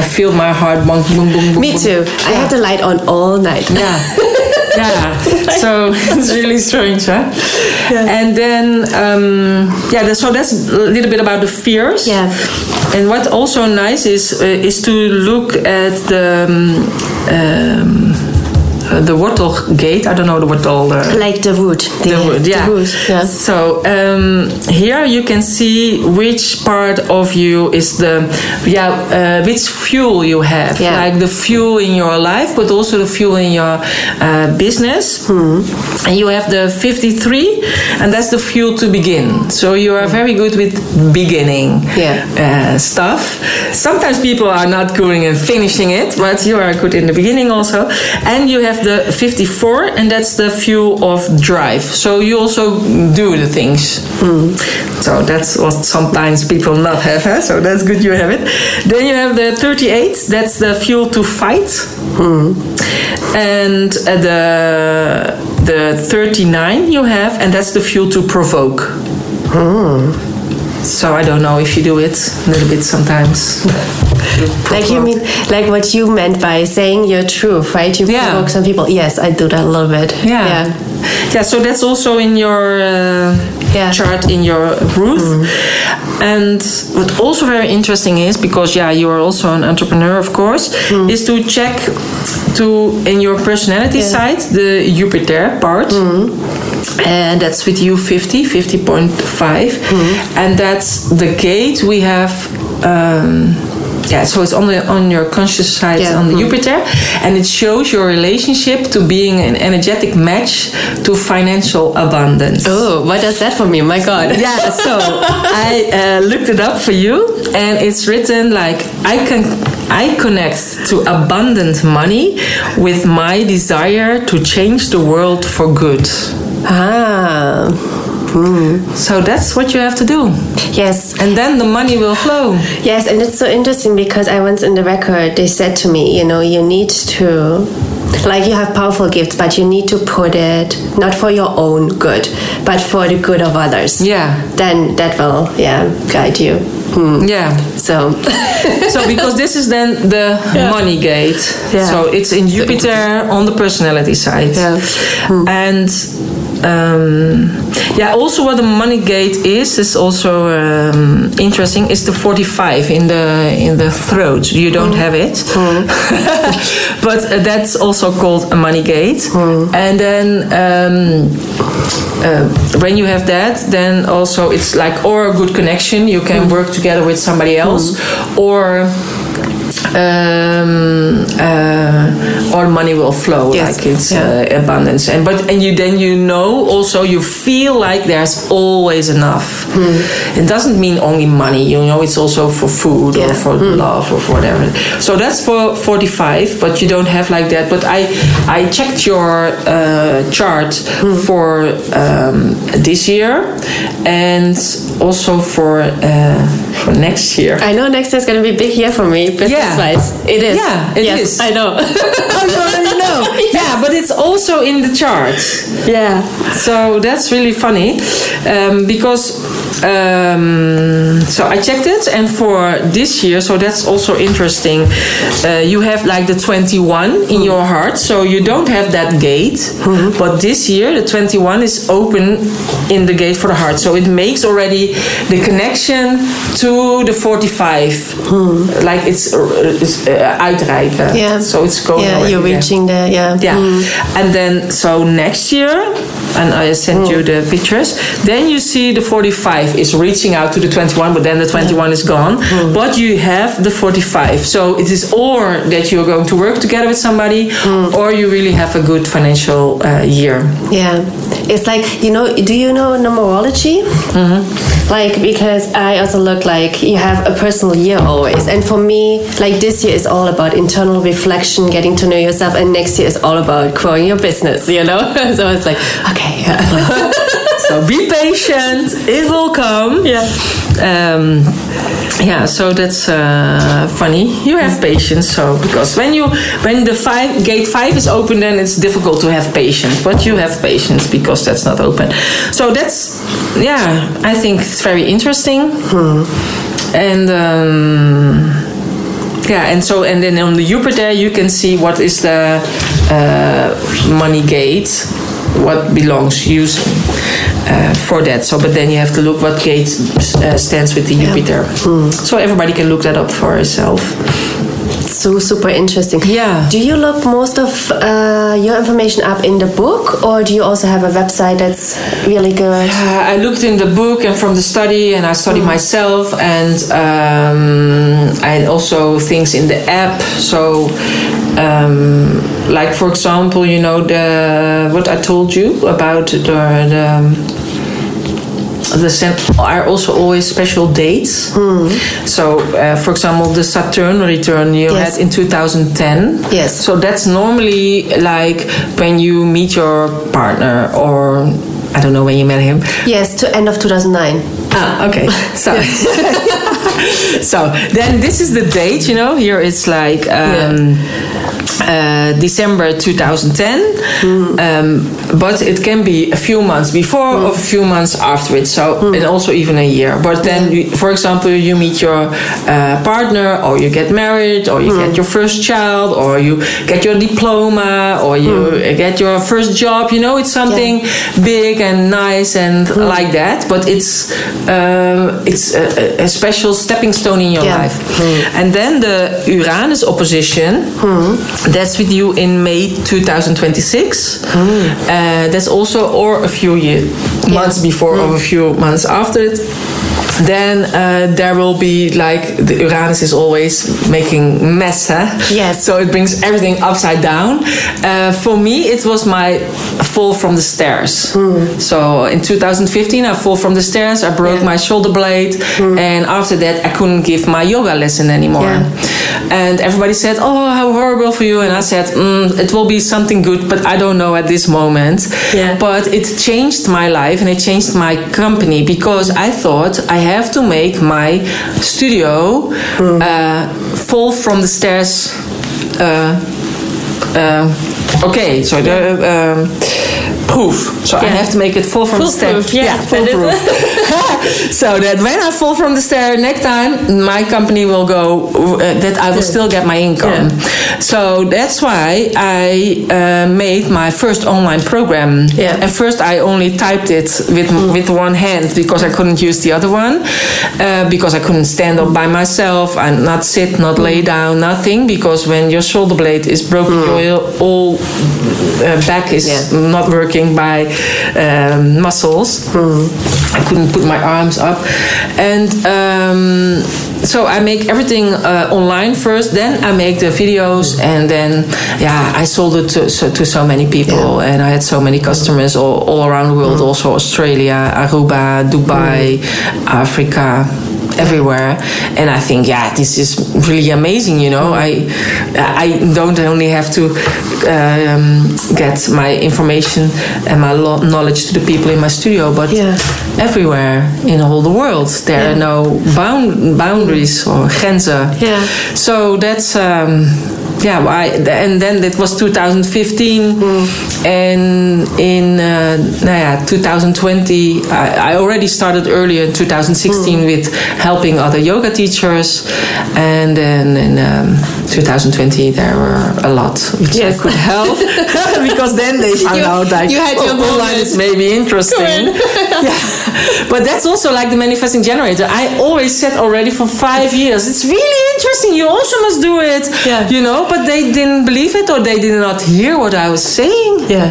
Speaker 1: I feel my heart boom, boom, boom, boom.
Speaker 2: me
Speaker 1: boom.
Speaker 2: too. I had the light on all night.
Speaker 1: Yeah. <laughs> Yeah, so <laughs> it's really strange, huh? And then, um, yeah, so that's a little bit about the fears.
Speaker 2: Yeah.
Speaker 1: And what also nice is uh, is to look at the um, um, the wortel gate. I don't know the wortel. Uh,
Speaker 2: Like the wood. The,
Speaker 1: the wood, yeah.
Speaker 2: The wood, yeah.
Speaker 1: So um, here you can see which part of you is the yeah uh, which fuel you have,
Speaker 2: Yeah.
Speaker 1: like the fuel in your life, but also the fuel in your uh, business.
Speaker 2: Hmm.
Speaker 1: And you have the 53, and that's the fuel to begin. So you are very good with beginning
Speaker 2: Yeah.
Speaker 1: uh, stuff. Sometimes people are not going and finishing it, but you are good in the beginning also. And you have the 54, and that's the fuel of drive. So you also do the things. Hmm. So that's what sometimes people not have. Huh? So that's good you have it. Then you have the 38, that's the fuel to fight. Hmm. And uh, the the 39 you have, and that's the fuel to provoke. Hmm. So I don't know if you do it a little bit sometimes. <laughs>
Speaker 2: Like you mean, like what you meant by saying your truth, right? You
Speaker 1: Yeah.
Speaker 2: provoke some people. Yes, I do that a little bit.
Speaker 1: Yeah.
Speaker 2: Yeah.
Speaker 1: Yeah, so that's also in your uh,
Speaker 2: Yeah.
Speaker 1: chart in your Ruth. And what also very interesting is because yeah, you are also an entrepreneur, of course, is to check to in your personality
Speaker 2: Yeah.
Speaker 1: side the Jupiter part. And that's with you 50, 50.5. And that's the gate we have um, yeah, so it's on the on your conscious side
Speaker 2: Yeah.
Speaker 1: on the
Speaker 2: Mm.
Speaker 1: Jupiter, and it shows your relationship to being an energetic match to financial abundance.
Speaker 2: Oh, what does that for me? My God. <laughs>
Speaker 1: Yeah, so I uh, looked it up for you, and it's written like I can I connect to abundant money with my desire to change the world for good.
Speaker 2: Ah.
Speaker 1: So that's what you have to do,
Speaker 2: Yes.
Speaker 1: and then the money will flow.
Speaker 2: Yes, and it's so interesting because I once in the record they said to me, you know, you need to like you have powerful gifts, but you need to put it not for your own good, but for the good of others.
Speaker 1: Yeah.
Speaker 2: Then that will, yeah, guide you. Hmm.
Speaker 1: Yeah.
Speaker 2: So, <laughs>
Speaker 1: so because this is then the
Speaker 2: Yeah.
Speaker 1: money gate
Speaker 2: Yeah.
Speaker 1: so it's in jupiter on the personality side
Speaker 2: Yeah.
Speaker 1: and um, yeah also what the money gate is is also um, interesting is the 45 in the in the throat. You don't have it. <laughs> But uh, that's also called a money gate. And then um, uh, when you have that, then also it's like or a good connection. You can work together with somebody else, or um, uh, or money will flow
Speaker 2: Yes.
Speaker 1: like it's
Speaker 2: Yeah.
Speaker 1: uh, abundance. And but and you then you know also you feel like there's always enough. It doesn't mean only money. You know, it's also for food or
Speaker 2: Yeah.
Speaker 1: for love or for whatever. So that's for 45, but you don't have like that. But I I checked your uh, chart for um, this year and also for uh, for next year.
Speaker 2: I know next year's going to be big year for me, business wise. It is.
Speaker 1: Yeah, it
Speaker 2: yes,
Speaker 1: is.
Speaker 2: I know. <laughs>
Speaker 1: oh, you already know. <laughs> Yeah, but it's also in the chart.
Speaker 2: yeah.
Speaker 1: So that's really funny um, because um, so I checked it, and for this year, so that's also interesting. Uh, you have like the 21 in your heart, so you don't have that gate, but this year the 21 is open in the gate for the heart, so it makes already the connection to the 45, like it's, uh, it's uh, uitreiken.
Speaker 2: Yeah.
Speaker 1: So it's going.
Speaker 2: Yeah, you're
Speaker 1: there.
Speaker 2: reaching the, yeah.
Speaker 1: Yeah. And then, so next year, and I sent you the pictures, then you see the 45 is reaching out to the 21, but then the 21 is gone. But you have the 45. So it is or that you're going to work together with somebody, or you really have a good financial uh, year.
Speaker 2: Yeah, it's like you know. Do you know numerology? Mm-hmm. Like because I also look like you have a personal year always, and for me, like this year is all about internal reflection, getting to know yourself, and next year is all about growing your business. You know, <laughs> so it's like okay, yeah, <laughs>
Speaker 1: So be patient, it will come.
Speaker 2: yeah.
Speaker 1: um, yeah so that's uh, funny. You have patience so because when you when the five gate five is open then it's difficult to have patience but you have patience because that's not open. So that's yeah i think it's very interesting. And um, yeah and so and then on the jupiter you can see what is the uh, money gate what belongs using uh, for that so but then you have to look what gate uh, stands with the jupiter so everybody can look that up for herself
Speaker 2: So super interesting.
Speaker 1: Yeah.
Speaker 2: Do you look most of uh, your information up in the book, or do you also have a website that's really good?
Speaker 1: Uh, I looked in the book and from the study, and I studied myself, and um, I also things in the app. So, um, like for example, you know the what I told you about the the. The sen- are also always special dates. So, uh, for example, the Saturn return you
Speaker 2: Yes.
Speaker 1: had in 2010.
Speaker 2: Yes.
Speaker 1: So that's normally like when you meet your partner, or I don't know when you met him.
Speaker 2: Yes, to end of 2009.
Speaker 1: Ah, okay. <laughs> So, <laughs> <laughs> so then this is the date. You know, here it's like um, uh, December 2010, um, but it can be a few months before or a few months after it. So and also even a year. But then, you, for example, you meet your uh, partner, or you get married, or you get your first child, or you get your diploma, or you get your first job. You know, it's something big and nice and like that. But it's um, it's a, a- a stepping stone in your
Speaker 2: Yeah.
Speaker 1: life. Hmm. And then the Uranus opposition, hmm. that's with you in May 2026. Hmm. Uh, that's also or a few year, months before or a few months after it. Then uh, there will be like the Uranus is always making mess, huh?
Speaker 2: Yes.
Speaker 1: So it brings everything upside down. Uh, for me, it was my fall from the stairs. So in 2015, I fall from the stairs. I broke
Speaker 2: Yeah.
Speaker 1: my shoulder blade, and after that, I couldn't give my yoga lesson anymore.
Speaker 2: Yeah.
Speaker 1: And everybody said, "Oh, how horrible for you!" And I said, mm, "It will be something good, but I don't know at this moment."
Speaker 2: Yeah.
Speaker 1: But it changed my life and it changed my company because I thought I have to make my studio uh, fall from the stairs. Uh, uh, okay, so the um, proof. So I have to make it fall from the stairs.
Speaker 2: Foolproof, yes, <laughs> that is-
Speaker 1: foolproof. <laughs> <laughs> so that when I fall from the stair next time, my company will go. Uh, that I will still get my income. So that's why I uh, made my first online program.
Speaker 2: Yeah.
Speaker 1: At first, I only typed it with with one hand because I couldn't use the other one uh, because I couldn't stand up by myself and not sit, not lay down, nothing. Because when your shoulder blade is broken, your whole uh, back is
Speaker 2: Yeah.
Speaker 1: not working by um, muscles. I couldn't put my arms up, and um, so I make everything uh, online first. Then I make the videos, and then yeah, I sold it to so, to so many people, and I had so many customers all, all around the world, also Australia, Aruba, Dubai, Africa everywhere and i think yeah this is really amazing you know i i don't only have to um, get my information and my lo- knowledge to the people in my studio but
Speaker 2: Yeah.
Speaker 1: everywhere in all the world there are no bound boundaries or grenzen
Speaker 2: Yeah.
Speaker 1: so that's um, yeah I, and then it was 2015 and in uh, ja, 2020 I, I already started earlier in 2016 with helping other yoga teachers and then in um, 2020 there were a lot which I could help <laughs> because then they <laughs> found
Speaker 2: You-
Speaker 1: out like
Speaker 2: you had
Speaker 1: oh,
Speaker 2: your
Speaker 1: online is maybe interesting. <laughs> Yeah. But that's also like the manifesting generator. I always said already for five years it's really interesting. You also must do it.
Speaker 2: Yeah.
Speaker 1: you know but they didn't believe it or they did not hear what I was saying.
Speaker 2: Yeah.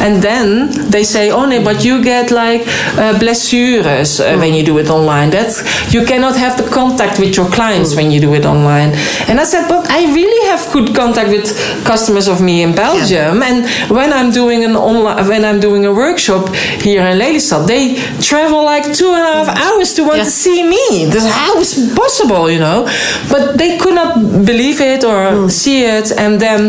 Speaker 1: and then they say oh no but you get like uh, blessures uh, when you do it online. That you cannot have the contact with your clients when you do it online. And I said but I really have good contact with customers of me in Belgium and when I'm doing an online when I'm doing a workshop here in Lelystad they travel like two and a half hours to want
Speaker 2: Yeah.
Speaker 1: to see me. This how is possible you know? But they could not believe it or see it and then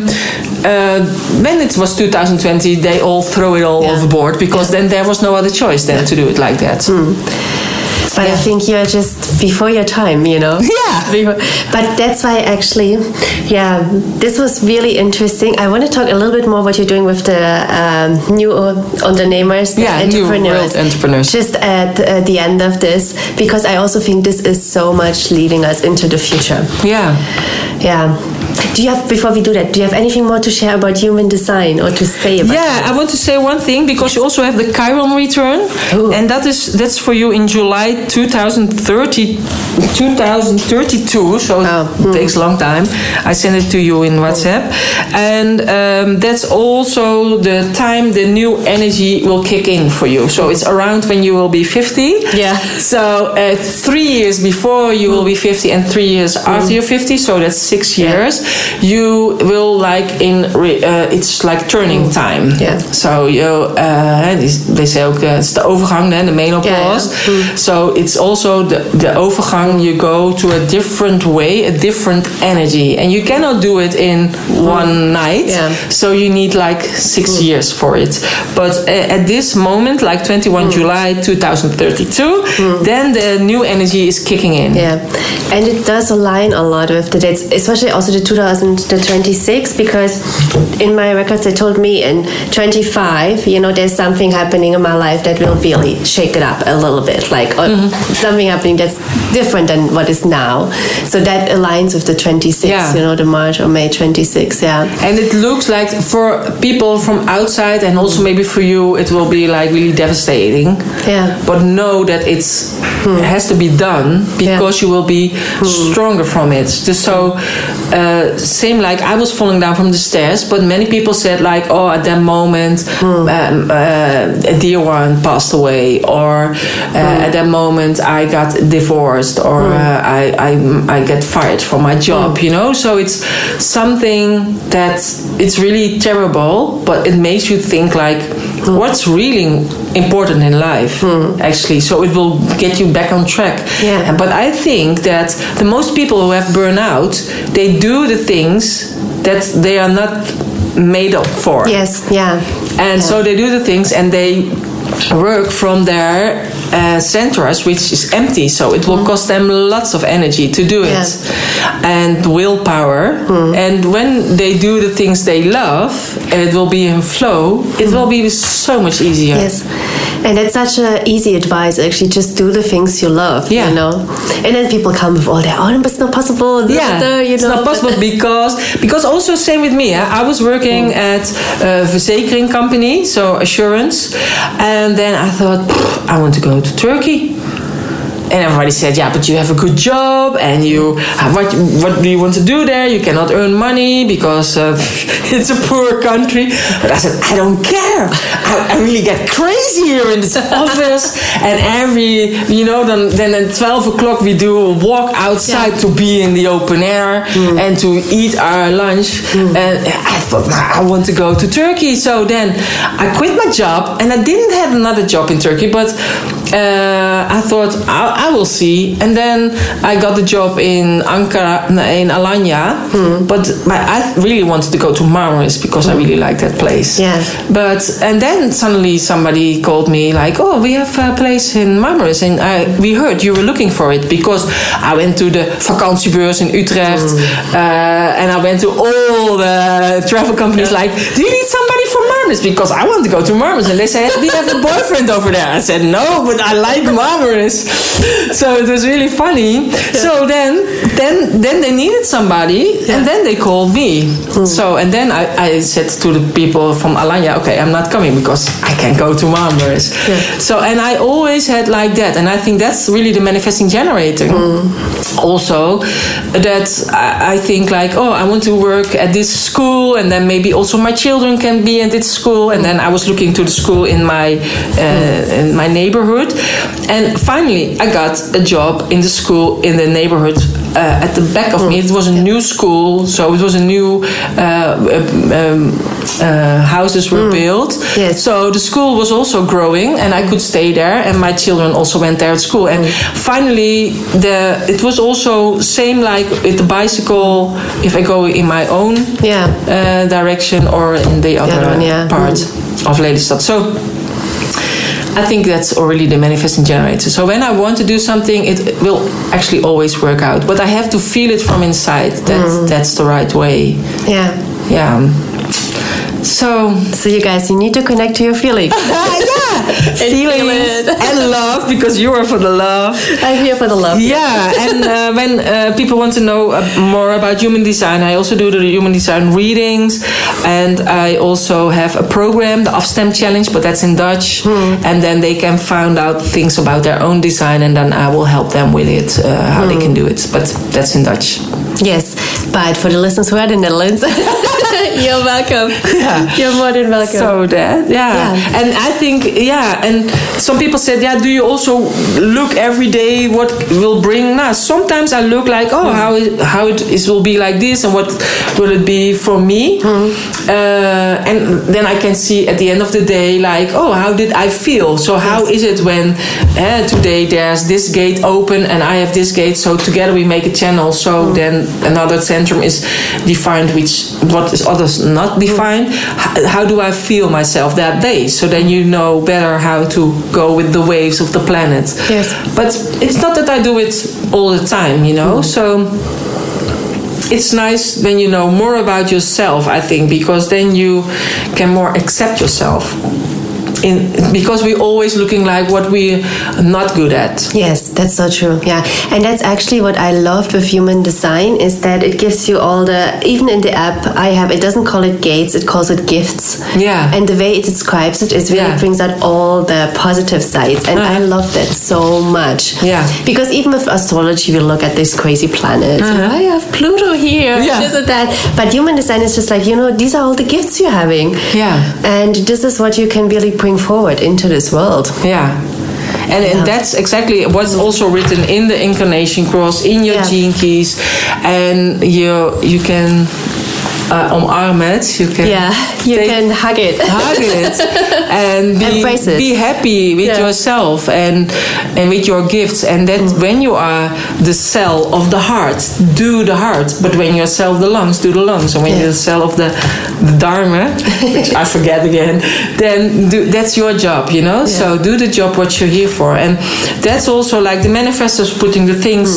Speaker 1: uh, when it was 2020 they all throw it all
Speaker 2: Yeah.
Speaker 1: overboard because then there was no other choice than to do it like that
Speaker 2: But I think you're just before your time, you know? <laughs>
Speaker 1: Yeah. <laughs>
Speaker 2: Before- But that's why actually, yeah, this was really interesting. I want to talk a little bit more what you're doing with the um, new the
Speaker 1: Yeah, new
Speaker 2: entrepreneurs.
Speaker 1: world entrepreneurs.
Speaker 2: Just at uh, the end of this, because I also think this is so much leading us into the future.
Speaker 1: yeah
Speaker 2: Yeah. Do you have, before we do that, do you have anything more to share about human design or to say about
Speaker 1: Yeah, I want to say one thing because you also have the Chiron return,
Speaker 2: Ooh.
Speaker 1: and that is that's for you in July 2030, 2032. So
Speaker 2: Oh,
Speaker 1: it takes a long time. I send it to you in WhatsApp, and um, that's also the time the new energy will kick in for you. So it's around when you will be 50.
Speaker 2: Yeah.
Speaker 1: So uh, three years before you will be 50, and three years after you're 50. So that's six years. You will like in re- uh, it's like turning time.
Speaker 2: Yeah.
Speaker 1: So you uh, they say ook uh, it's the overgang, then the menopause.
Speaker 2: Ja, ja.
Speaker 1: So it's also the the overgang. You go to a different way, a different energy, and you cannot do it in one night.
Speaker 2: Yeah.
Speaker 1: So you need like six years for it. But uh, at this moment, like 21 July 2032, then the new energy is kicking in.
Speaker 2: Yeah, and it does align a lot with the dates, especially also the 2026, because in my records they told me in 25, you know, there's something happening in my life that will really shake it up a little bit, like uh, something happening that's different than what is now. So that aligns with the 26,
Speaker 1: Yeah.
Speaker 2: you know, the March or May 26, yeah.
Speaker 1: And it looks like for people from outside, and also maybe for you, it will be like really devastating.
Speaker 2: Yeah.
Speaker 1: But know that it's it has to be done because you will be stronger from it. Just so uh, uh, same like I was falling down from the stairs, but many people said like, oh, at that moment, um, uh, a dear one passed away, or uh, at that moment I got divorced, or uh, I, I I get fired from my job. You know, so it's something that it's really terrible, but it makes you think like, what's really important in life, hmm. actually. So it will get you back on track.
Speaker 2: Yeah.
Speaker 1: But I think that the most people who have burnout, they do the things that they are not made up for.
Speaker 2: Yes, yeah.
Speaker 1: And so they do the things and they work from their uh, centers, which is empty. So it will hmm. cost them lots of energy to do it and willpower. Hmm. And when they do the things they love and it will be in flow, it will be so much easier.
Speaker 2: Yes. And that's such an easy advice. Actually, just do the things you love.
Speaker 1: Yeah.
Speaker 2: You know. And then people come with all their, oh, but it's not possible.
Speaker 1: Yeah,
Speaker 2: you
Speaker 1: it's not <laughs> possible because because also same with me. I was working mm. at a verzekering company, so assurance, and then I thought I want to go to Turkey. And everybody said, "Yeah, but you have a good job, and you what what do you want to do there? You cannot earn money because uh, <laughs> it's a poor country." But I said, "I don't care. I, I really get crazy here in this <laughs> office, and every you know then then at twelve o'clock we do a walk outside to be in the open air and to eat our lunch. And I thought, "Nah, I want to go to Turkey. So then I quit my job, and I didn't have another job in Turkey, but uh, I thought I, I will see. And then I got the job in Ankara, in Alanya. But my, I really wanted to go to Marmaris because I really like that place.
Speaker 2: Yeah.
Speaker 1: But and then suddenly somebody called me like, "Oh, we have a place in Marmaris, and I, we heard you were looking for it because I went to the vakantiebeurs in Utrecht, uh, and I went to all the travel companies. Like, do you need somebody Marmaris? Because I want to go to Marmaris, and they said, "Do you have a boyfriend over there?" I said, "No, but I like Marmaris." so it was really funny. So then, then, then they needed somebody, and then they called me. Hmm. So and then I, I said to the people from Alanya, okay, I'm not coming because I can't go to Marmaris. So and I always had like that, and I think that's really the manifesting generator. Hmm. Also, that I, think like, oh, I want to work at this school, and then maybe also my children can be at this school. And then I was looking to the school in my uh, in my neighborhood, and finally I got a job in the school in the neighborhood uh, at the back of me. It was a new school, so it was a new uh, um, uh, houses were built.
Speaker 2: Yes.
Speaker 1: So the school was also growing, and I could stay there, and my children also went there at school. And finally, the it was also same like with the bicycle. If I go in my own
Speaker 2: Yeah.
Speaker 1: uh, direction or in the other
Speaker 2: other one, yeah.
Speaker 1: part of Lelystad. So. I think that's already the manifesting generator. So when I want to do something, it will actually always work out. But I have to feel it from inside that
Speaker 2: Mm.
Speaker 1: that's the right way.
Speaker 2: Yeah.
Speaker 1: Yeah. So
Speaker 2: So you guys, you need to connect to your feelings. <laughs> <laughs> feel
Speaker 1: feelings and love because you are for the love.
Speaker 2: I'm here for the love.
Speaker 1: Yeah, and uh, when uh, people want to know uh, more about human design, I also do the human design readings, and I also have a program, the Afstem Challenge, but that's in Dutch, and then they can find out things about their own design, and then I will help them with it, uh, how they can do it. But that's in Dutch.
Speaker 2: Yes, but for the listeners who are in the Netherlands, <laughs> <laughs> you're welcome.
Speaker 1: Yeah.
Speaker 2: You're more than welcome.
Speaker 1: So that, yeah.
Speaker 2: Yeah.
Speaker 1: And I think, yeah, and some people said, yeah, do you also look every day what will bring? Nah, sometimes I look like, oh, how it, how it is will be like this and what will it be for me? Uh, and then I can see at the end of the day, like, oh, how did I feel? So how is it when eh, today there's this gate open and I have this gate, so together we make a channel. So then another centrum is defined, which what is others not mm. defined. H- how do I feel myself that day? So then you know better how to go with the waves of the planet.
Speaker 2: Yes.
Speaker 1: But it's not that I do it all the time, you know. Mm. So it's nice when you know more about yourself i think because then you can more accept yourself in because we're always looking like what we're not good at
Speaker 2: Yes, that's so true. Yeah, and that's actually what I loved with human design is that it gives you all the even in the app I have it doesn't call it gates it calls it gifts.
Speaker 1: Yeah.
Speaker 2: and the way it describes it is really
Speaker 1: Yeah.
Speaker 2: brings out all the positive sides, and I
Speaker 1: Uh-huh.
Speaker 2: love that so much.
Speaker 1: Yeah.
Speaker 2: because even with astrology we look at this crazy planet.
Speaker 1: Uh-huh.
Speaker 2: I have Pluto here,
Speaker 1: Yeah.
Speaker 2: this and that. But human design is just like, you know, these are all the gifts you're having.
Speaker 1: Yeah.
Speaker 2: And this is what you can really bring forward into this world.
Speaker 1: Yeah. And,
Speaker 2: Yeah.
Speaker 1: and that's exactly what's also written in the incarnation cross, in your
Speaker 2: Yeah.
Speaker 1: gene keys, and you you can uh, omarm it. You can
Speaker 2: Yeah, you can hug it.
Speaker 1: hug it <laughs> and be,
Speaker 2: Embrace it.
Speaker 1: be happy with
Speaker 2: Yeah.
Speaker 1: yourself and and with your gifts and that
Speaker 2: Mm.
Speaker 1: when you are the cell of the heart do the heart but when you're cell of the lungs do the lungs and when
Speaker 2: Yeah.
Speaker 1: you're the cell of the, the dharma which i forget again then do, that's your job you know so do the job what you're here for and that's also like the manifestors putting the things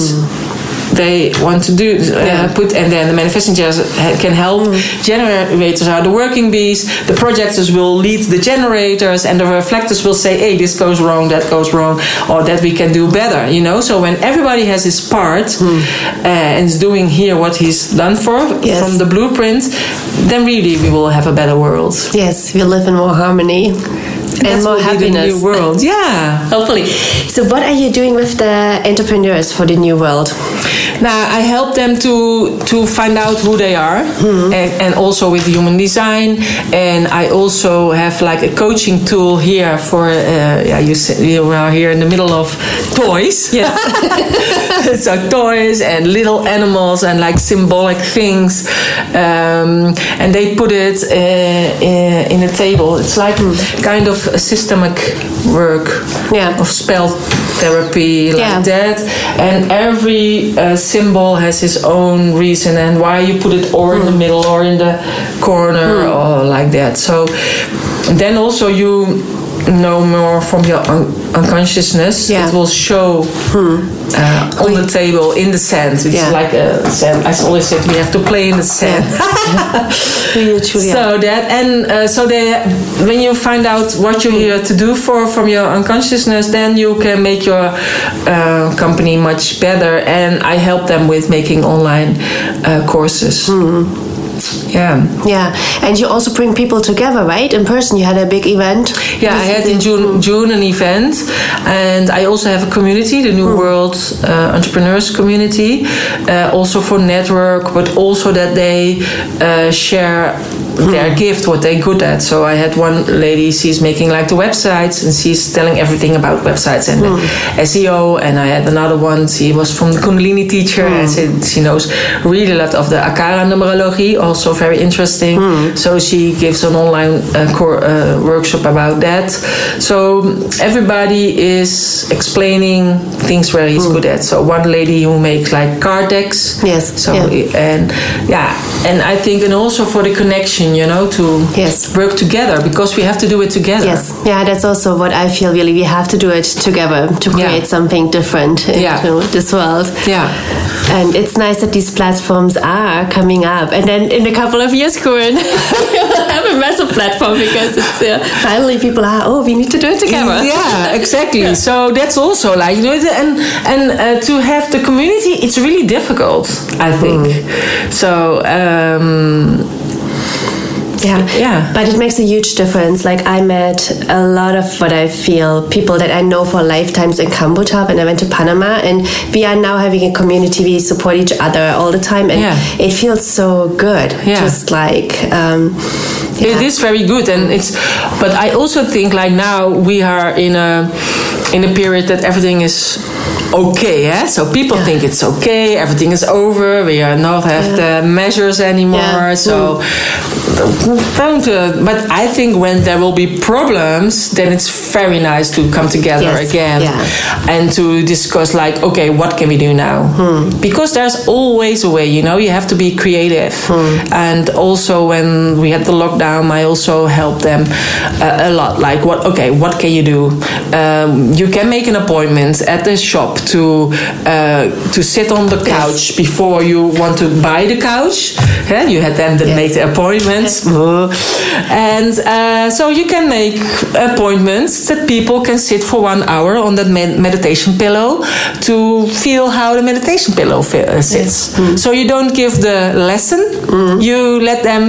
Speaker 1: they want to do uh,
Speaker 2: Mm. Yeah.
Speaker 1: put and then the manifesting generators can help generators are the working bees the projectors will lead the generators and the reflectors will say hey this goes wrong that goes wrong or that we can do better you know so when everybody has his part uh, and is doing here what he's done for.
Speaker 2: Yes.
Speaker 1: from the blueprint then really we will have a better world
Speaker 2: Yes, we live in more harmony and
Speaker 1: That
Speaker 2: more
Speaker 1: will be the
Speaker 2: happiness.
Speaker 1: new world <laughs> yeah
Speaker 2: Hopefully. So, what are you doing with the entrepreneurs for the new world?
Speaker 1: Now I help them to to find out who they are, and, and also with human design. And I also have like a coaching tool here for uh, yeah you s- you are here in the middle of toys.
Speaker 2: Yes. <laughs>
Speaker 1: so toys and little animals and like symbolic things, um, and they put it uh, in, in a table. It's like kind of systemic work
Speaker 2: Yeah.
Speaker 1: of spell therapy like
Speaker 2: Yeah.
Speaker 1: that and every uh, symbol has its own reason and why you put it or in the
Speaker 2: Hmm.
Speaker 1: middle or in the corner or like that so then also you know more from your un- unconsciousness.
Speaker 2: Yeah. Hmm.
Speaker 1: it will show uh, on the table in the sand. It's
Speaker 2: Yeah.
Speaker 1: like a sand. I always said we have to play in the sand.
Speaker 2: Who you truly are.
Speaker 1: so that and uh, so they when you find out what you're here to do for from your unconsciousness then you can make your uh, company much better. And i help them with making online uh, courses yeah
Speaker 2: Yeah, and you also bring people together, right? In person, you had a big event.
Speaker 1: Yeah, I had in June June an event, and I also have a community, the New World uh, Entrepreneurs Community, uh, also for network, but also that they uh, share their gift, what they're good at. So I had one lady, she's making like the websites, and she's telling everything about websites and SEO. And I had another one, she was from the Kundalini teacher, and she, she knows really a lot of the Akara numerology, also very interesting. So she gives an online uh, core, uh, workshop about that. So everybody is explaining things where he's good at. So one lady who makes like card decks.
Speaker 2: Yes,
Speaker 1: So
Speaker 2: yeah.
Speaker 1: and yeah, and I think and also for the connection, you know, to
Speaker 2: Yes.
Speaker 1: work together because we have to do it together.
Speaker 2: Yes, yeah, that's also what I feel. Really, we have to do it together to
Speaker 1: Yeah.
Speaker 2: create something different into
Speaker 1: Yeah.
Speaker 2: this world.
Speaker 1: Yeah.
Speaker 2: And it's nice that these platforms are coming up. And then in a couple of years, Corine, <laughs> we'll have a massive platform because it's uh, finally people are, oh, we need to do it together.
Speaker 1: Yeah, exactly. So that's also like you know, and and uh, to have the community, it's really difficult. I think. So um,
Speaker 2: Yeah.
Speaker 1: Yeah.
Speaker 2: But it makes a huge difference. Like I met a lot of what I feel people that I know for lifetimes in Cambodia when I went to Panama and we are now having a community we support each other all the time and
Speaker 1: Yeah.
Speaker 2: it feels so good.
Speaker 1: Yeah.
Speaker 2: Just like um yeah.
Speaker 1: is very good, and it's. But I also think like now we are in a in a period that everything is okay. Yeah. So people
Speaker 2: Yeah.
Speaker 1: think it's okay. Everything is over. We are not have the measures anymore.
Speaker 2: Yeah.
Speaker 1: So don't. Uh, but I think when there will be problems, then it's very nice to come together
Speaker 2: Yes.
Speaker 1: again
Speaker 2: Yeah.
Speaker 1: and to discuss like, okay, what can we do now?
Speaker 2: Hmm.
Speaker 1: Because there's always a way. You know, you have to be creative.
Speaker 2: Hmm.
Speaker 1: And also when we had the lockdown, I also helped them uh, a lot. Like, what? Okay, what can you do? Um, you can make an appointment at the shop to uh, to sit on the couch before you want to buy the couch. Yeah, you had them that
Speaker 2: Yeah.
Speaker 1: make the appointments, <laughs> and uh, so you can make appointments that people can sit for one hour on that med- meditation pillow to feel how the meditation pillow uh, sits. So you don't give the lesson; you let them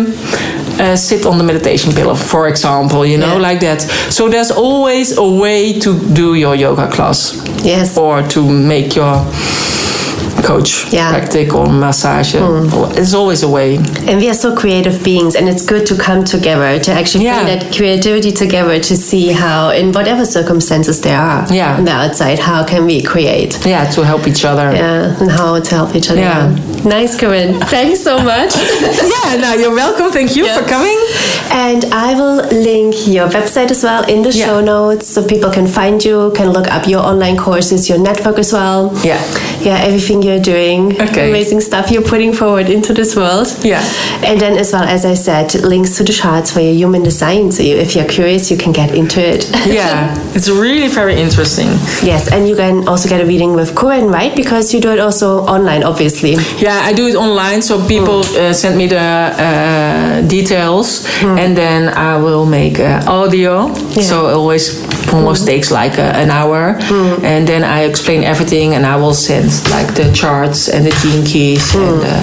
Speaker 1: uh, sit on the meditation pillow, for example, you know,
Speaker 2: Yeah.
Speaker 1: like that. So there's always a way to do your yoga class
Speaker 2: Yes.
Speaker 1: or to make your coach,
Speaker 2: Yeah.
Speaker 1: practical massage. Hmm. It's always a way.
Speaker 2: And we are so creative beings, and it's good to come together to actually
Speaker 1: Yeah.
Speaker 2: bring that creativity together to see how, in whatever circumstances there are
Speaker 1: Yeah.
Speaker 2: on the outside, how can we create?
Speaker 1: Yeah, to help each other.
Speaker 2: Yeah, and how to help each other.
Speaker 1: Yeah.
Speaker 2: Nice, Corine. Thanks so much. <laughs>
Speaker 1: Yeah, no, you're welcome. Thank you
Speaker 2: Yeah.
Speaker 1: for coming.
Speaker 2: And I will link your website as well in the
Speaker 1: Yeah.
Speaker 2: show notes so people can find you, can look up your online courses, your network as well.
Speaker 1: Yeah.
Speaker 2: Yeah, everything you're doing.
Speaker 1: Okay.
Speaker 2: Amazing stuff you're putting forward into this world.
Speaker 1: Yeah.
Speaker 2: And then, as well, as I said, links to the charts for your human design. So you, if you're curious, you can get into it. <laughs>
Speaker 1: Yeah, it's really very interesting.
Speaker 2: yes, and you can also get a reading with Corine, right? Because you do it also online, obviously.
Speaker 1: Yeah, I do it online, so people uh, send me the uh, details, and then I will make uh, audio. So it always almost takes like a, an hour, and then I explain everything, and I will send like the charts and the gene keys and the,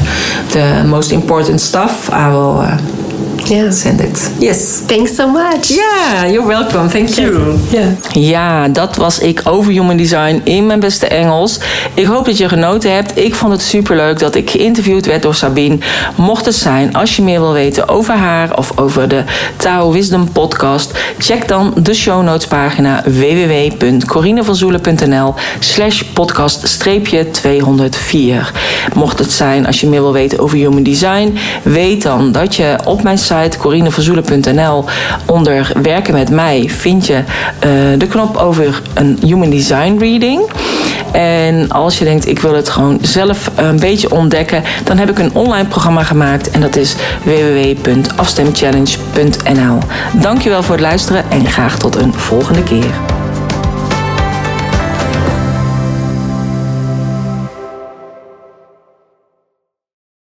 Speaker 1: the most important stuff. I will uh,
Speaker 2: Yeah.
Speaker 1: send it. Yes.
Speaker 2: Thanks so much.
Speaker 1: Yeah, you're welcome. Thank you.
Speaker 2: Yeah.
Speaker 1: Ja, dat was ik over Human Design in mijn beste Engels. Ik hoop dat je genoten hebt. Ik vond het superleuk dat ik geïnterviewd werd door Sabine. Mocht het zijn, als je meer wil weten over haar of over de Tao Wisdom podcast, check dan de show notes pagina www.corinevanzoelen.nl slash podcast 204. Mocht het zijn, als je meer wil weten over Human Design, weet dan dat je op mijn site corinevanzoelen.nl onder werken met mij vind je eh, de knop over een Human Design reading. En als je denkt, ik wil het gewoon zelf een beetje ontdekken, dan heb ik een online programma gemaakt en dat is www.afstemchallenge.nl. Dankjewel voor het luisteren en graag tot een volgende keer.